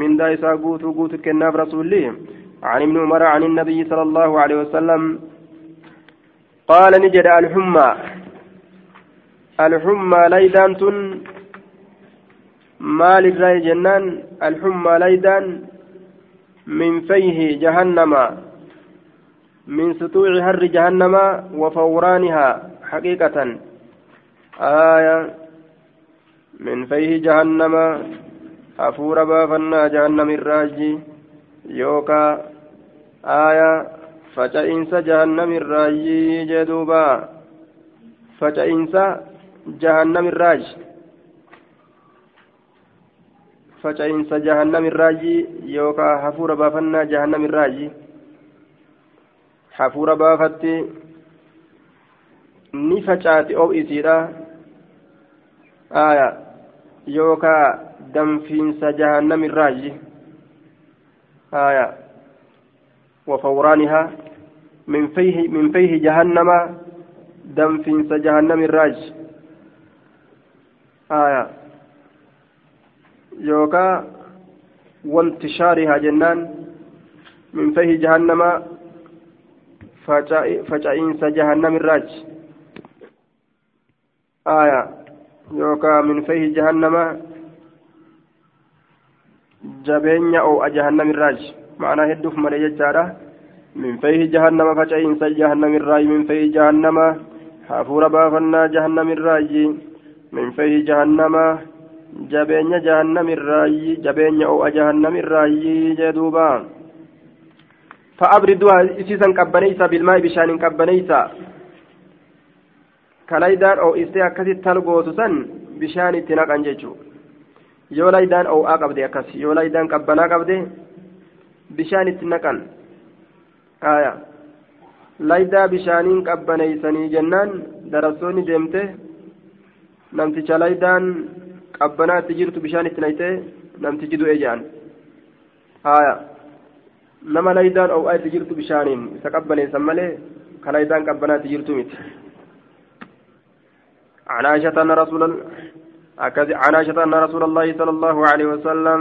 mindaa isaa guutuu guutu kennaaf rasuulli عن ابن عمر عن النبي صلى الله عليه وسلم قال نجد الحمى. الحمى ليدان تن. مال الرأي جنان. الحمى ليدان. من فيه جهنم. من سطوع هر جهنم وفورانها حقيقة. آية. من فيه جهنم. أفور بافنا جهنم الراجي. يوكا. آية. جدوبا فجئنس جهنم الراج فجئنس جهنم الراجي يوكا حفور بافنا جهنم الراجي حفور بافتي ni facaati oo isiidha. Aya yookaa danfiinsa jahannamirraaji aya. وفورانها من فيه من فيه جهنم دنفنس جهنم الراج. آية. يوكا وانتشارها جنان من فيه جهنم فجائنس جهنم الراج. آية. يوكا من فيه جهنم جبين أو جهنم الراج. معنى هدف مريج جارة من فيه جهنم فجأين جهنم الراج من فيه جهنم حافور بافنا جهنم الراج من فيه جهنم جبين جهنم الراج جبين أو جهنم الراج جدوبا. فأبردوها إسيسا كبنيسا بالماء بشان كبنيسا ka laydaan oo'istee akkasitti talgootu san bishaan itti naqan jechuudha yoo laydaan oo'aa qabde akkas yoo laydaan qabbanaa bishaan itti naqan haaya laydaa bishaaniin qabbaneeysanii jennaan darassoonni deemte namticha laydaan qabbanaa itti jirtu bishaan itti naqxee namtichi du'e jedhan haaya nama laydaan oo'aa itti jirtu bishaaniin isa qabbaneessan malee ka laydaan qabbanaa itti jirtu miti. عن عائشة أن رسول عن عائشة أن رسول الله صلى الله عليه وسلم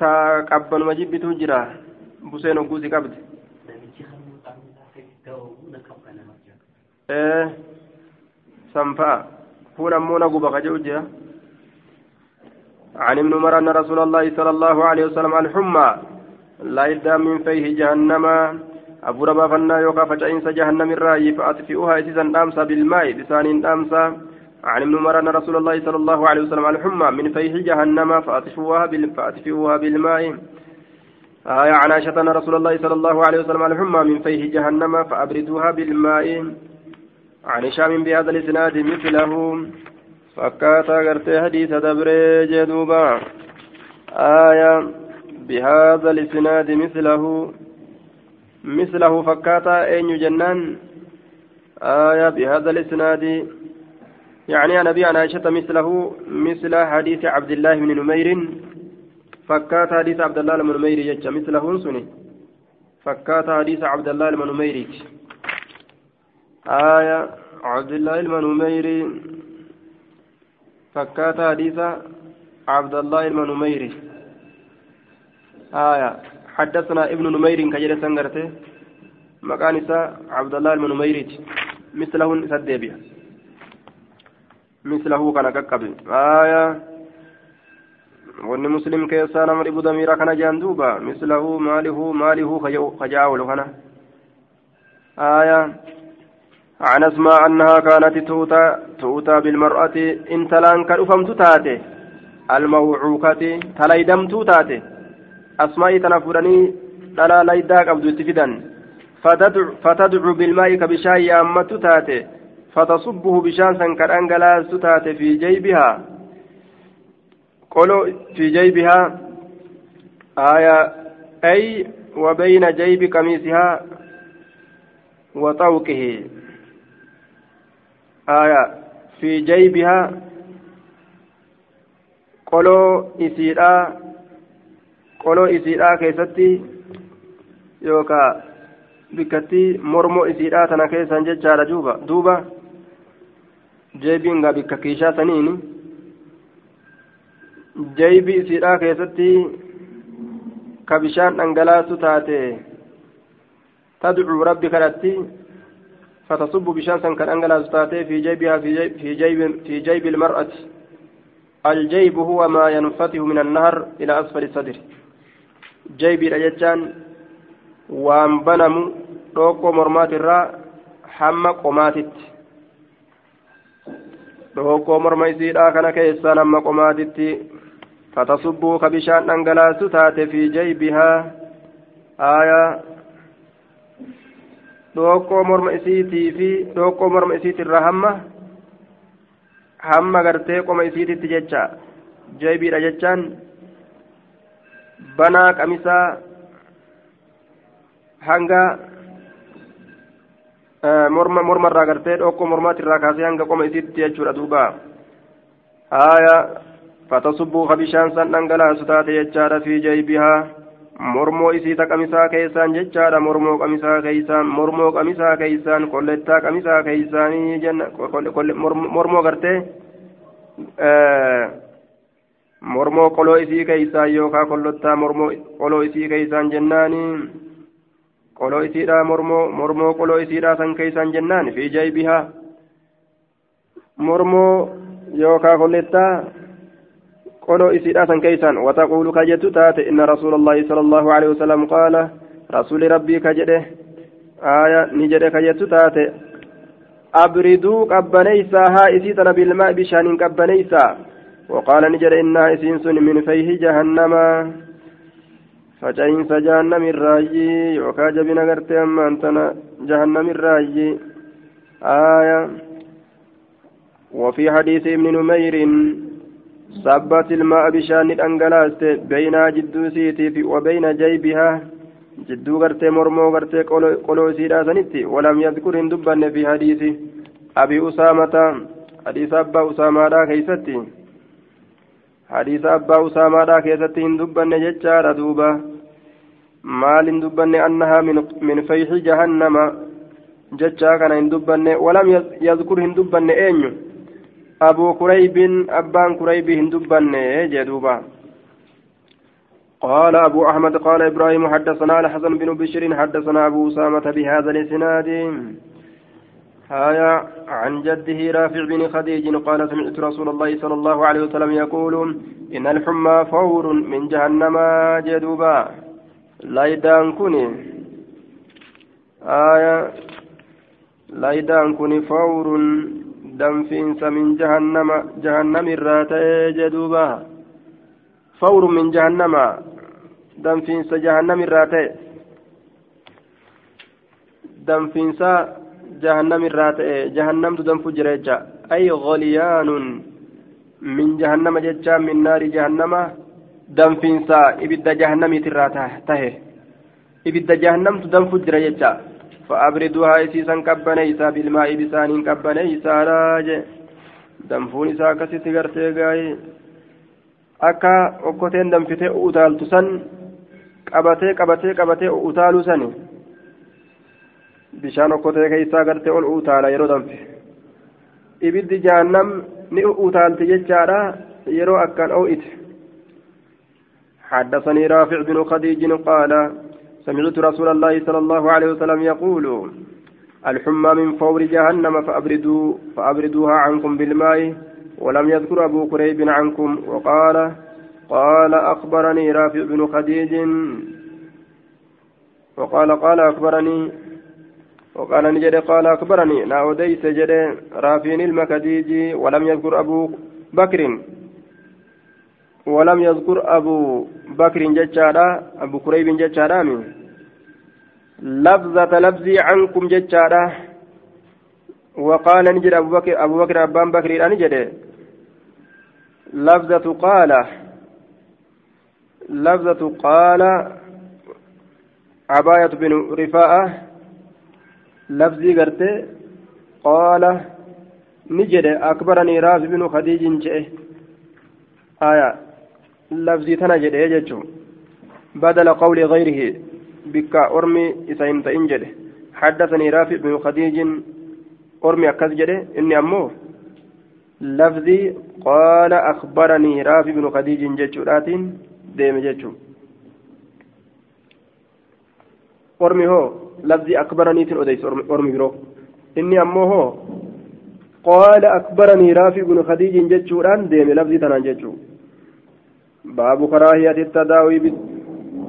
تقبل مجيب تجرى بسين وكوزي قبد إيه سنفا هنا مونا قبق جوجة عن ابن عمر أن رسول الله صلى الله عليه وسلم الحمى لا يدى من فيه جهنم. أبو ربا فنا يوكا فجعين جهنم الرأي فأطفئوها إسيسا أمسى بالماء بسان أمسى عن ابن عمر أن رسول الله صلى الله عليه وسلم على الحمى من فيح جهنم فأطفئوها بال... بالماء. آية عن عائشة أن رسول الله صلى الله عليه وسلم على الحمى من فيح جهنم فأبردوها بالماء. عن هشام بهذا الإسناد مثله. فكاتا غرتي حديث دبري جدوبا. آية بهذا الإسناد مثله. مثله فكاتا أين جنان؟ آية بهذا الإسناد يعني عن عائشة مثله مثل حديث عبد الله بن نمير. فكات حديث عبد الله بن نمير يجا مثله سني فكات حديث عبد الله بن نمير. آية عبد الله بن نمير. فكات حديث عبد الله بن نمير. آية حدثنا ابن نمير كجل سنغرته. مكان عبد الله بن نميريت مثله سديبيا. مثله كان كقبل آية wanni muslim keessaa nama dhibu damiira kana jaan duuba mislahu maalihu maalihu kajaawulu kana آية عن أسماء أنها كانت تؤتى تؤتى بالمرأة إن تلان كالأفمت تاتي الموعوكة تليدمت تاتي tana fudhanii dhalaa laydaa qabdu itti fidan fatadcu bilmaa'i ka bishaan bishaan san ka dhangalaastu taate fi jaybihaa qolo fi jaybihaa آية أي وبين جيب قميصها وطوقه آية في جيبها qoloo isiidhaa qoloo isiidhaa keessatti yookaan bikkattii mormoo isiidhaa tana keessan jechaadha duuba duuba jeebiin gaa bikka kiishaa saniin jeebii isiidhaa keessatti ka bishaan dhangalaasu taate tadcuu rabbi kadhatti فتصب بشان سن كان أنجل في جيبها في جيب, في جيب, في جيب المرأة الجيب هو ما ينفتح من النهر إلى أسفل الصدر جيب الأجتان وان بنم روكو مرمات الراء حمى قماتت روكو مرميسيرا كان كيسان أما قماتت فتصب كبشان أنجلاس تات في جيبها آية dhookoo morma isiitii fi dhookoo morma isiitirraa hamma hamma gartee qoma isiititti jecha jeebiidha jechaan banaa qamisaa hanga morma mormarraa gartee dhookoo mormaatirraa kaasee hanga qoma isiitti jechuudha duuba haaya fatasubbuu ka bishaan san dhangalaasu taate jechaadha fi jeebihaa mormoo isii ta qamisaa keessaan jechaadha mormoo qamisaa keeysaan mormoo qamisaa keeysaan kollettaa qamisaa keeysaanii jenna mormoo gartee mormoo qoloo isii keeysaan yookaa kollottaa mormoo qoloo isii keeysaan jennaani qoloo isiidha mormoo mormoo qoloo isiidha san keeysaan jennaan fi jaybihaa. Mormoo yookaa kollettaa قولوا إسيرا كيسان وتقول كجت تات إن رسول الله صلى الله عليه وسلم قال رسول ربي كجده آية نجد كجت تات أبردوا قبنيسا ها إسيتنا بالماء بشان قبنيسا وقال نجد إنها إسينس من فيه جهنم فجئنس جهنم الراجي يوكا جبنا قرتي أما أنتنا جهنم الراجي آية وفي حديث ابن نمير صبت الماء بشان الأنجلاست بين جدو سيتي وبين جيبها جدو غرتي مرمو غرتي قلو سيدا سنتي ولم يذكر هندبن في حديث أبي أسامة حديث أبا أسامة دا كيستي حديث أبا أسامة دا كيستي هندبن ججار دوبا dubbanne annahaa min fayxi jahannama jechaa kana hin dubbanne? Walam yazkur hin dubbanne eenyu? أبو كريب أبان كريب هندبان جدوبا قال أبو أحمد قال إبراهيم حدثنا الحسن بن بشر حدثنا أبو أسامة بهذا الإسناد هايا عن جده رافع بن خديج قال سمعت رسول الله صلى الله عليه وسلم يقول إن الحمى فور من جهنم جدوبا. لايدان كوني. آية. لايدان كوني فور دنفينس من جهنم جهنم الراتي جدوبا. فور من جهنم. دنفينس جهنم الراتي دنفينس جهنم الراتي جهنم تدنف جريجا أي غليان من جهنم ججا من نار جهنم دنفينس إبدا جهنم تراته إبدا جهنم تدنف جريجا فأبردوها إسيسا كبنيسا بالماء بسان كبنيسا راج دنفون إسا كسيت غرتي غاي akka okkoteen danfitee utaaltu san qabatee qabatee qabatee utaaluu sani Bishaan okkotee keessaa gartee ol utaala yeroo danfe. Ibiddi jahannam ni utaalti jechaadha yeroo akkaan oo'ite حدثني رافع بن خديج قال سمعت رسول الله صلى الله عليه وسلم يقول الحمى من فور جهنم فأبردوا فأبردوها عنكم بالماء ولم يذكر أبو كريب عنكم وقال قال أخبرني رافع بن خديج وقال قال أخبرني وقال نجد قال أخبرني ناوديت جد رافين المكديج ولم يذكر أبو بكر. ولم يذكر أبو بكر ججارا أبو كريب ججارا لفظة لفظي عنكم ججارا وقال نجد أبو بكر أبو بكر أبان بكر نجد لفظة قال. لفظة قال عباية بن رفاعة. لفظي قرتي قال نجد أكبرني رافي بن خديج جئه آية لفظي تنجد يججو بدل قول غيره بك أرمي إسا انت إنجده حدثني رافي بن خديج أرمي أكز جده إني أمو لفظي قال أخبرني رافي بن خديج ججورات ديم ججو أرمي هو لفظي أكبرني تن أديس أرمي برو إني أمو هو قال أكبرني رافي بن خديج ججوران ديم لفظي تنان ججو باب كراهية التداوي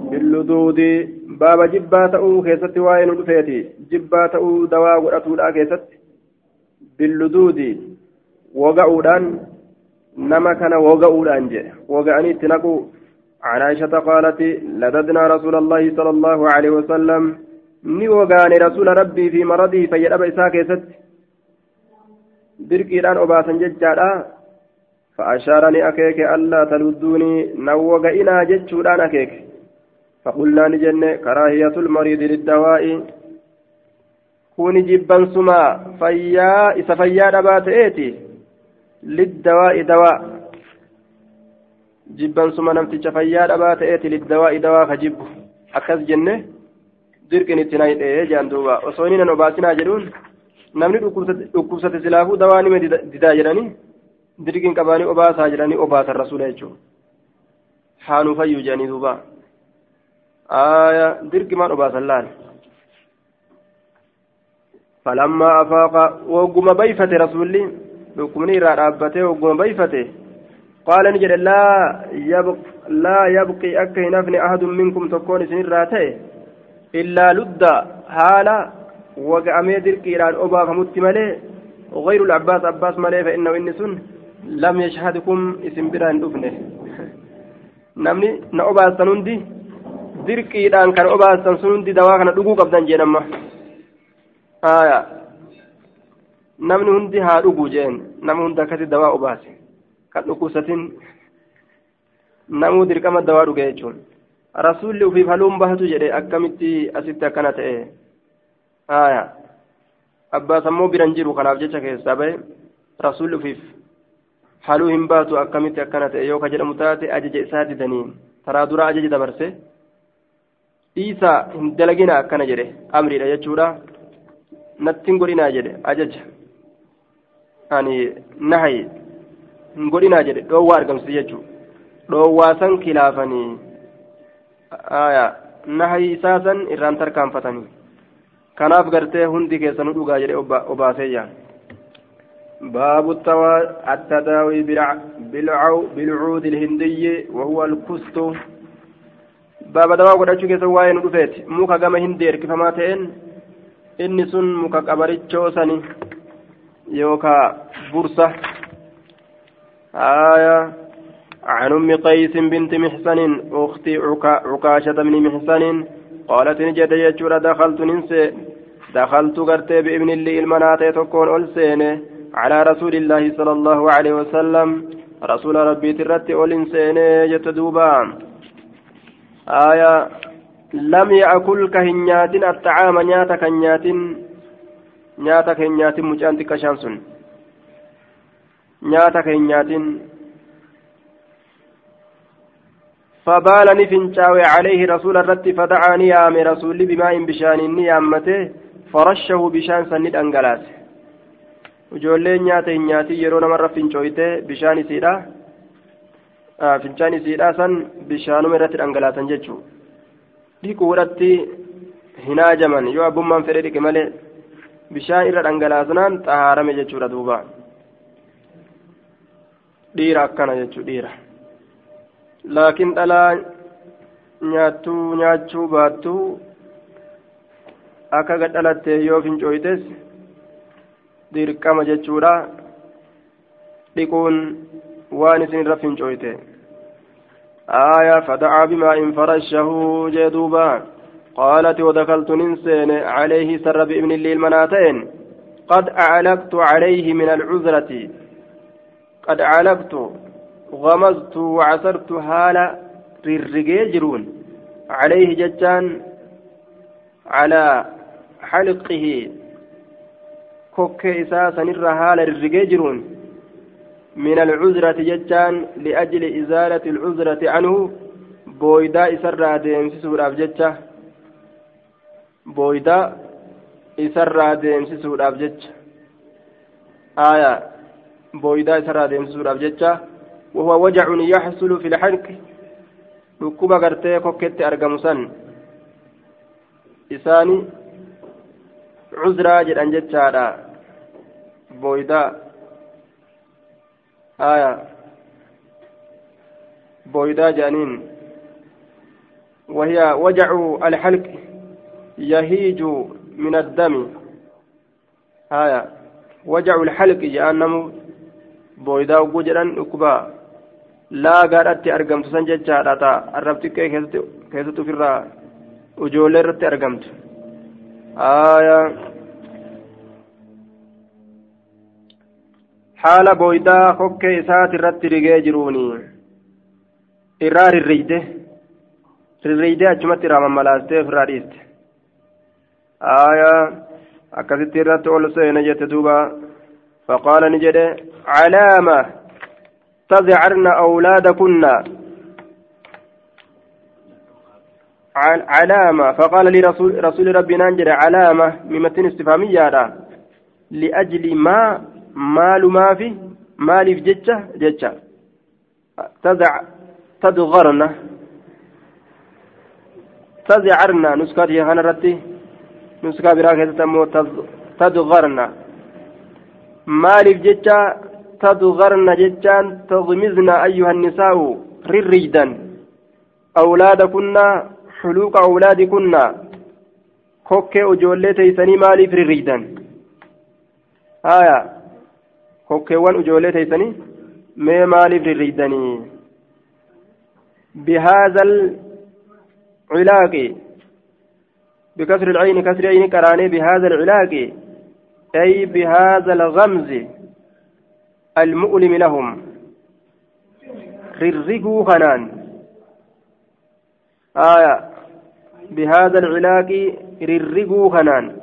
باللدود باب جبا تأو كيست وين رفيتي جبا تأو دواء ورأتولا كيست باللدود وقعودان نما كان وقعودان جي وقعني تنقو عن عائشة قالت لددنا رسول الله صلى الله عليه وسلم wogaane rasuula rabbii fi maradii fayyadhaba isaa keessatti dirqiidhaan obaasan jechaadha fa'ashaarani akeeke allaa taludduunii nan woga'inaa jechuudhaan akeeke فقلنا نجن كراهية المريض للدواء كون جبا سما فيا إذا فيا نبات إيتي للدواء دواء جبا سما نمتج فيا نبات إيتي للدواء دواء فجب أكس جنة dirqin itti nayidhe jaan duuba osoo inni nan obaasinaa jedhuun namni dhukkubsate silaafuu dawaa nima didaa jedhanii dirqin qabaanii obaasaa jedhanii obaasan rasuula jechuudha haanuu fayyuu jedhanii duuba آية درك ما أباس اللال فلما أفاق وقم بيفة رسولي لكمني رابته وقم بيفته قال نجد لا يبق لا يبقي أكي نفني أحد منكم تكون سنين راته إلا لد حالا وقامي درك إيران أبا فمت ملي. غير العباس عباس ملي فإنه إن سن لم يشهدكم اسم بران أفنه. نمني نأباس سنندي kan obaasan sun hundi dawaa kana dhuguu qabdan jedhamma aya namni hundi haa dhuguu jeen nama hundi akkasi dawaa obaase kan dhukkubsatin namuu dirqama dawaa dhuge jechuun rasuulli ufiif haluun bahatu jedhe akkamitti asitti akkana ta'e aya abbaas ammoo biran jiru kanaaf jecha keessaa bahe rasuulli ufiif haluu hin baatu akkamitti akkana ta'e yoo ka jedhamu taate ajaja isaa didanii taraa dura ajaja dabarse dhiisaa hin dalagina akkana jedhe amriidha jechuudha natti hin godhinaa jedhe ajaja ani nahayi hin godhinaa jedhe dhoowwaa argamsiise jechuudha dhoowwaa san kilaafanii nahayi isaa san irraan tarkaanfatanii kanaaf gartee hundi keessanuu dhugaa jedhe obaaseeyyaa باب التداوي بالعود الهندي وهو الكست baaba dawaa godhachuu keessa waa'ee nu dhufeeti muka gama hindii erkifamaa ta'een inni sun muka qabarichoo sani yookaa bursa آية عن أم قيس بنت محسن أخت عكاشة بن محسن قالت نجد يجور دخلت ننسى دخلت قرت بابن لي المناتي تكون ألسين على رسول الله صلى الله عليه وسلم رسول ربي ترت ألسين جتدوبان آية لم يأكل كهنيات الطعام نياتا كنيات نياتا كنيات مجانت كشانس نياتا كنيات فبال نفنشاوي عليه رسول الرد فدعاني يا رسول بماء بشان نيامته فرشه بشان سند أنجلاس ijoolleen nyaata hin nyaatin yeroo namarra fincooyte bishaan isiidha fincaan isiidha san bishaanuma irratti dhangalaatan jechuudha dhiquudhatti hin haajaman yoo abbummaan fedhe dhiqe malee bishaan irra dhangalaasanaan xahaarame jechuudha duuba dhiira akkana jechuudha dhiira laakiin dhalaa nyaattuu nyaachuu baattuu akka gadhalattee yoo fincooytes dirqama jechuudha dhiquun waan isin irra fincooyte آية فدعا بماء فرشه جدوبا قالت ودخلت ننسين عليه سر بابن لي المناتين قد أعلقت عليه من العذرة قد أعلقت غمزت وعسرت هالا rirrigee jiruun عليه جتان على حلقه kokkee isaa sanirra haala rirrigee jiruun من العذرة جتان لأجل إزالة العذرة عنه بويدا إسرى ديمسسودhaaf jecha booyda isarraa deemsisuudhaaf jecha aayaa booydaa isarraa deemsisuudhaaf jecha وهو وجع يحصل في dhukkuba gartee kokketti argamu san isaani cuzraa jedhan jechaadha booydaa aya booydaa jedhaniin وهي وجع الحلق يهيج من الدم هايا وجع الحلق جهنم booyidaa ugguu jedhan dhukkuba laagaadhaatti argamtu san jechaadha ta'a. Arrab xiqqee keessatti ofirraa ijoollee irratti argamtu. Haala booyidaa hokkee isaati irratti rigee jiruuni. Irraa rirriyde rirriyde achumatti irraa mammalaastee ofirraa dhiiste. Aayaa akkasitti irratti ol seene jette duuba. Ni jedhe calaama tazcarna awlaadakunna علامة. فقال لي رسول, رسول ربي نانجر علامة ممتن استفهامية. لأجل ما مال ما في مالي في جتة جتة. تزع تدغرنا تزعرنا نسكات يا رتي. نسكا biraa keessatti ammoo tadgarna maaliif jecha tadgarna jechaan tadmizna ayyuha nisaa'u rirriydan awlaadakunna xuluuqa awlaadikunna kokkee ijoollee teeysanii maaliif rirriydan haya kokkeewwan ijoollee teeysanii mee maaliif rirriydanii bihaadha alcilaaqi بكسر العين كسر عين كراني بهذا العلاج أي بهذا الغمز المؤلم لهم. ررقوا خنان. آية. بهذا العلاج ررقوا خنان.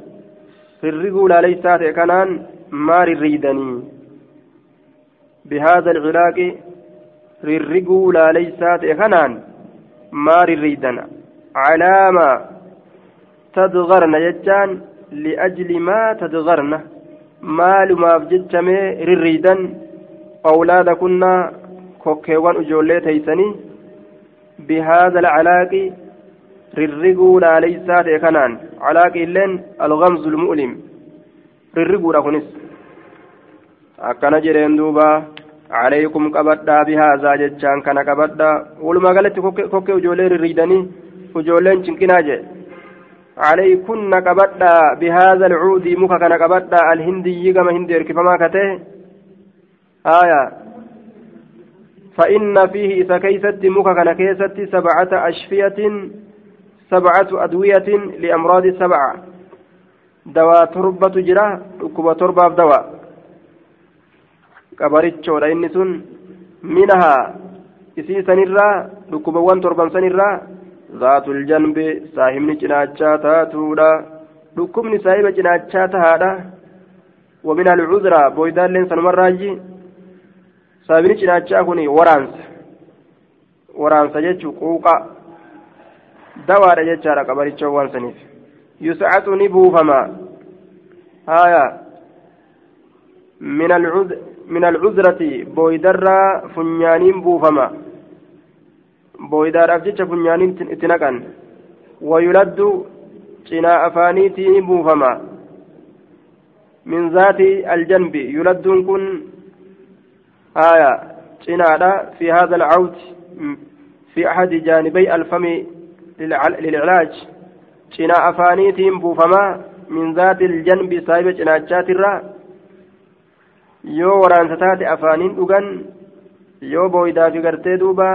ررقوا لا ليسات كنان ما رريدني. بهذا العلاج ررقوا لا ليسات خنان ما رريدنا. علامة تدغرن جتان li'ajli maa tadgarna maalumaaf jechamee rirriidan awlaada kunnaa kokkeewwan ijoollee teeysanii bihaada alcalaaqi rirriguu laaleysaa ta'e kanaan calaaqi illeen algamzu lmu'lim rirriguudha kunis akkana jedheen duuba calaykum qabadhaa bihaazaa jechaan kana qabadhaa walumaa galatti kokkee ijoollee rirriidanii ijoolleen cinqinaa jedhe عليكن قبدا بهذا العود مكا كان قبدا الهندي كما هندي اركفما كته. آية. فإن فيه إذا كيست مكا كان كيست سبعة أشفية سبعة أدوية لأمراض سبعة دواء تربة جرا ركوب تربة دواء قبرتشو لإنسون منها إسي سنرا ركوب وان تربة سنرا ذات الجنب ساهمني جناچا تاتودا دكمني سايب جناچا تهادا ومن العذرة بويدان لين سنمراجي ساهمني جناچا كوني ورانس ورانس جيتشو قوقا دوادا جيتشارا قبريتشو وانسنيف يسعتني بوفما هايا من العذر من العذرة بويدرا فنيانين بوفما booydaadhaaf jecha funyaaniin itti naqan wayuladdu cinaa afaaniitiin buufama min zaati aljanbi yuladduun kun haya cinaadha fi hada alcawd fi axadi jaanibai alfami lilcilaaj cinaa afaaniitiin buufama min zaati aljanbi saahiba cinaachaatiirra yoo waraansa taate afaaniin dhugan yoo booydaafi gartee duuba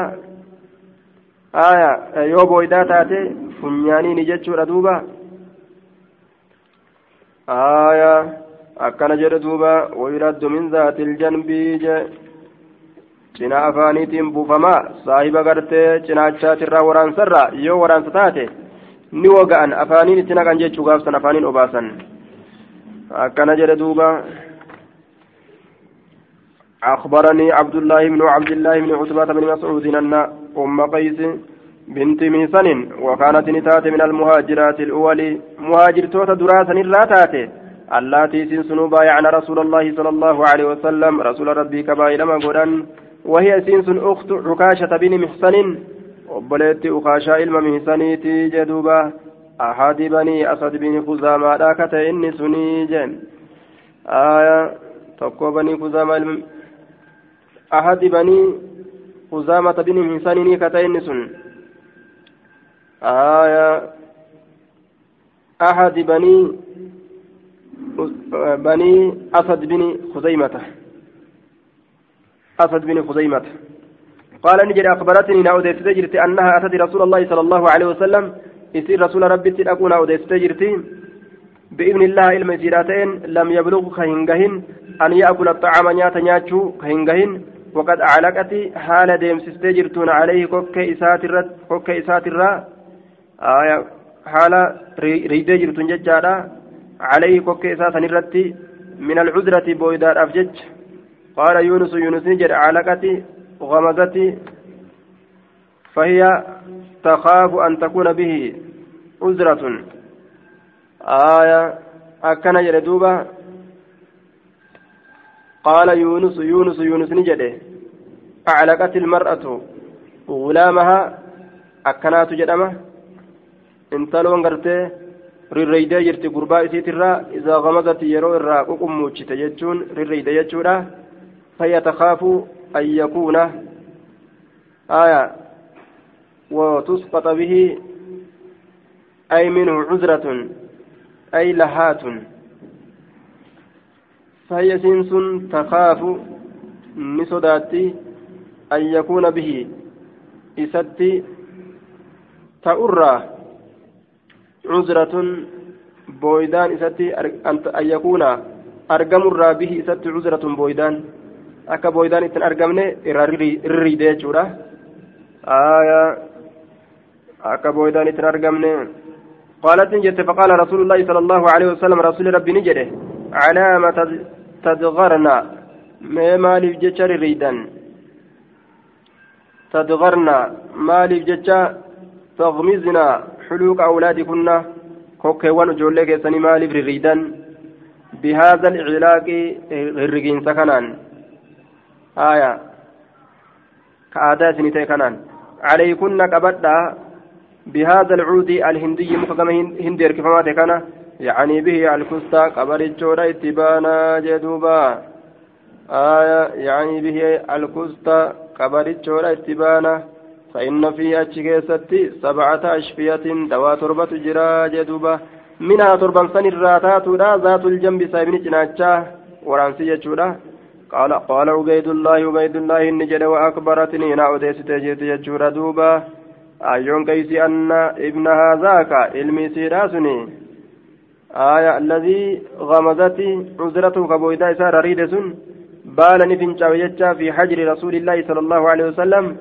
aya yoo booydaa taate funyaaniini jechuudha duuba aya akkana jedhe duuba wayuraddu min zaati iljanbii je cinaa afaaniitiin buufamaa saahiba gartee cinaachaatiirraa waraansarraa yoo waraansa taate ni woga'an afaaniin itti naqan jechuu gaafsan afaaniin obaasan akkana jedhe duuba أخبرني عبد الله بن عبد الله بن عتبة بن مسعود أن أم قيس بنت ميسن وكانت نتات من المهاجرات الأول مهاجر توت دراسا لا اللاتي سنسنوا بايعنا رسول الله صلى الله عليه وسلم رسول ربي كبائر ما وهي سنسن أخت عكاشة بن محسن وبلت أخاشا إلما محسنيتي جدوبا أحد بني أسد بن خزامة ذاك إني سني جن آية تقوى بني خزامة أحد بني خزامة بن محسن كتين سن. آية أحد بني بني أسد بن خزيمة. أسد بن خزيمة. قال نجري أخبرتني نعود تجرت أنها أتت رسول الله صلى الله عليه وسلم. يصير رسول ربي تلقون نعود تجرت بإذن الله علم سيراتين لم يبلغ كهنجهن أن يأكل الطعام نياتا نياتشو كهنجهن وقد أعلقت حال ديم سيستجرتون عليه كوك إسات الرد كوك إسات الرد haala riidee jirtun jechaadha عليه كوكي إساسا الرتي من العذرة بويدار أفجج. قال يونس يونس نجر علقتي غمزتي فهي تخاف أن تكون به عذرة. آية أكن يردوبة قال يونس يونس يونس نجده أعلقت المرأة غلامها أكنات جدمه intaloon gartee rirreeydee jirti gurbaa isiitirraa isaa gamazatti yeroo irraa quqummuuchite jechuun rirreeyde jechuudha fayyatakaafuu an yakuuna aya وتسقط به أي منه عذرة أي لهات فهي سنس تخاف نسداتي أن يكون به إستي تأرى عذرة بويدان إساتي أن يكون أرقم الرابه إساتي عذرة بويدان akka booydaan ittiin argamne irraa rirriide jechuudha. Akka booydaan ittiin argamne. قالت جت فقال رسول الله صلى الله عليه وسلم رسول ربي نجده علامة تدغرنا ما مالي جتشر ريدا تدغرنا مالي جتشا تغمزنا حلوق أولادكن. كوكيوان جولي كيساني مالف رريدان بهذا العلاق الرقين سكنان. آية. كآداء سنتي كنان عليكن كبدا بهذا العود الهندي مكما هندي ركفمات كان يعني به الكستا قبر الجورة اتبانا جدوبا. آية يعني به الكستا قبر الجورة اتبانا. فإن في أتشكيستي سبعة أشفية دواء تربة جرا جدوبة منها تربة سن الراتات ذات الجنب سايبن جناتشا ورانسي جتشورا قال قال عبيد الله عبيد الله النجد وأكبرتني. نعود ستجيت جتشورا دوبا. أيون كيسي أن ابن هذاك علمي سيراسني. آية الذي غمزتي عذرته كبويدا إسار ريدسون بالني فينشا في حجر رسول الله صلى الله عليه وسلم.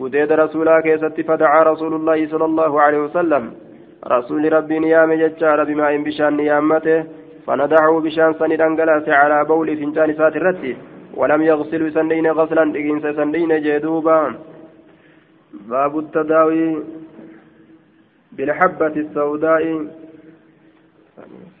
قديد رسولا كيست فدعا رسول الله صلى الله عليه وسلم. رسول ربي نيام ججار بماء بشان نيامته. فندعه بشان سند انقلاس على بول فنجان سات الرتي ولم يغسل سنين غسلا إنس سنين جدوبا. باب التداوي بالحبة السوداء. Amen.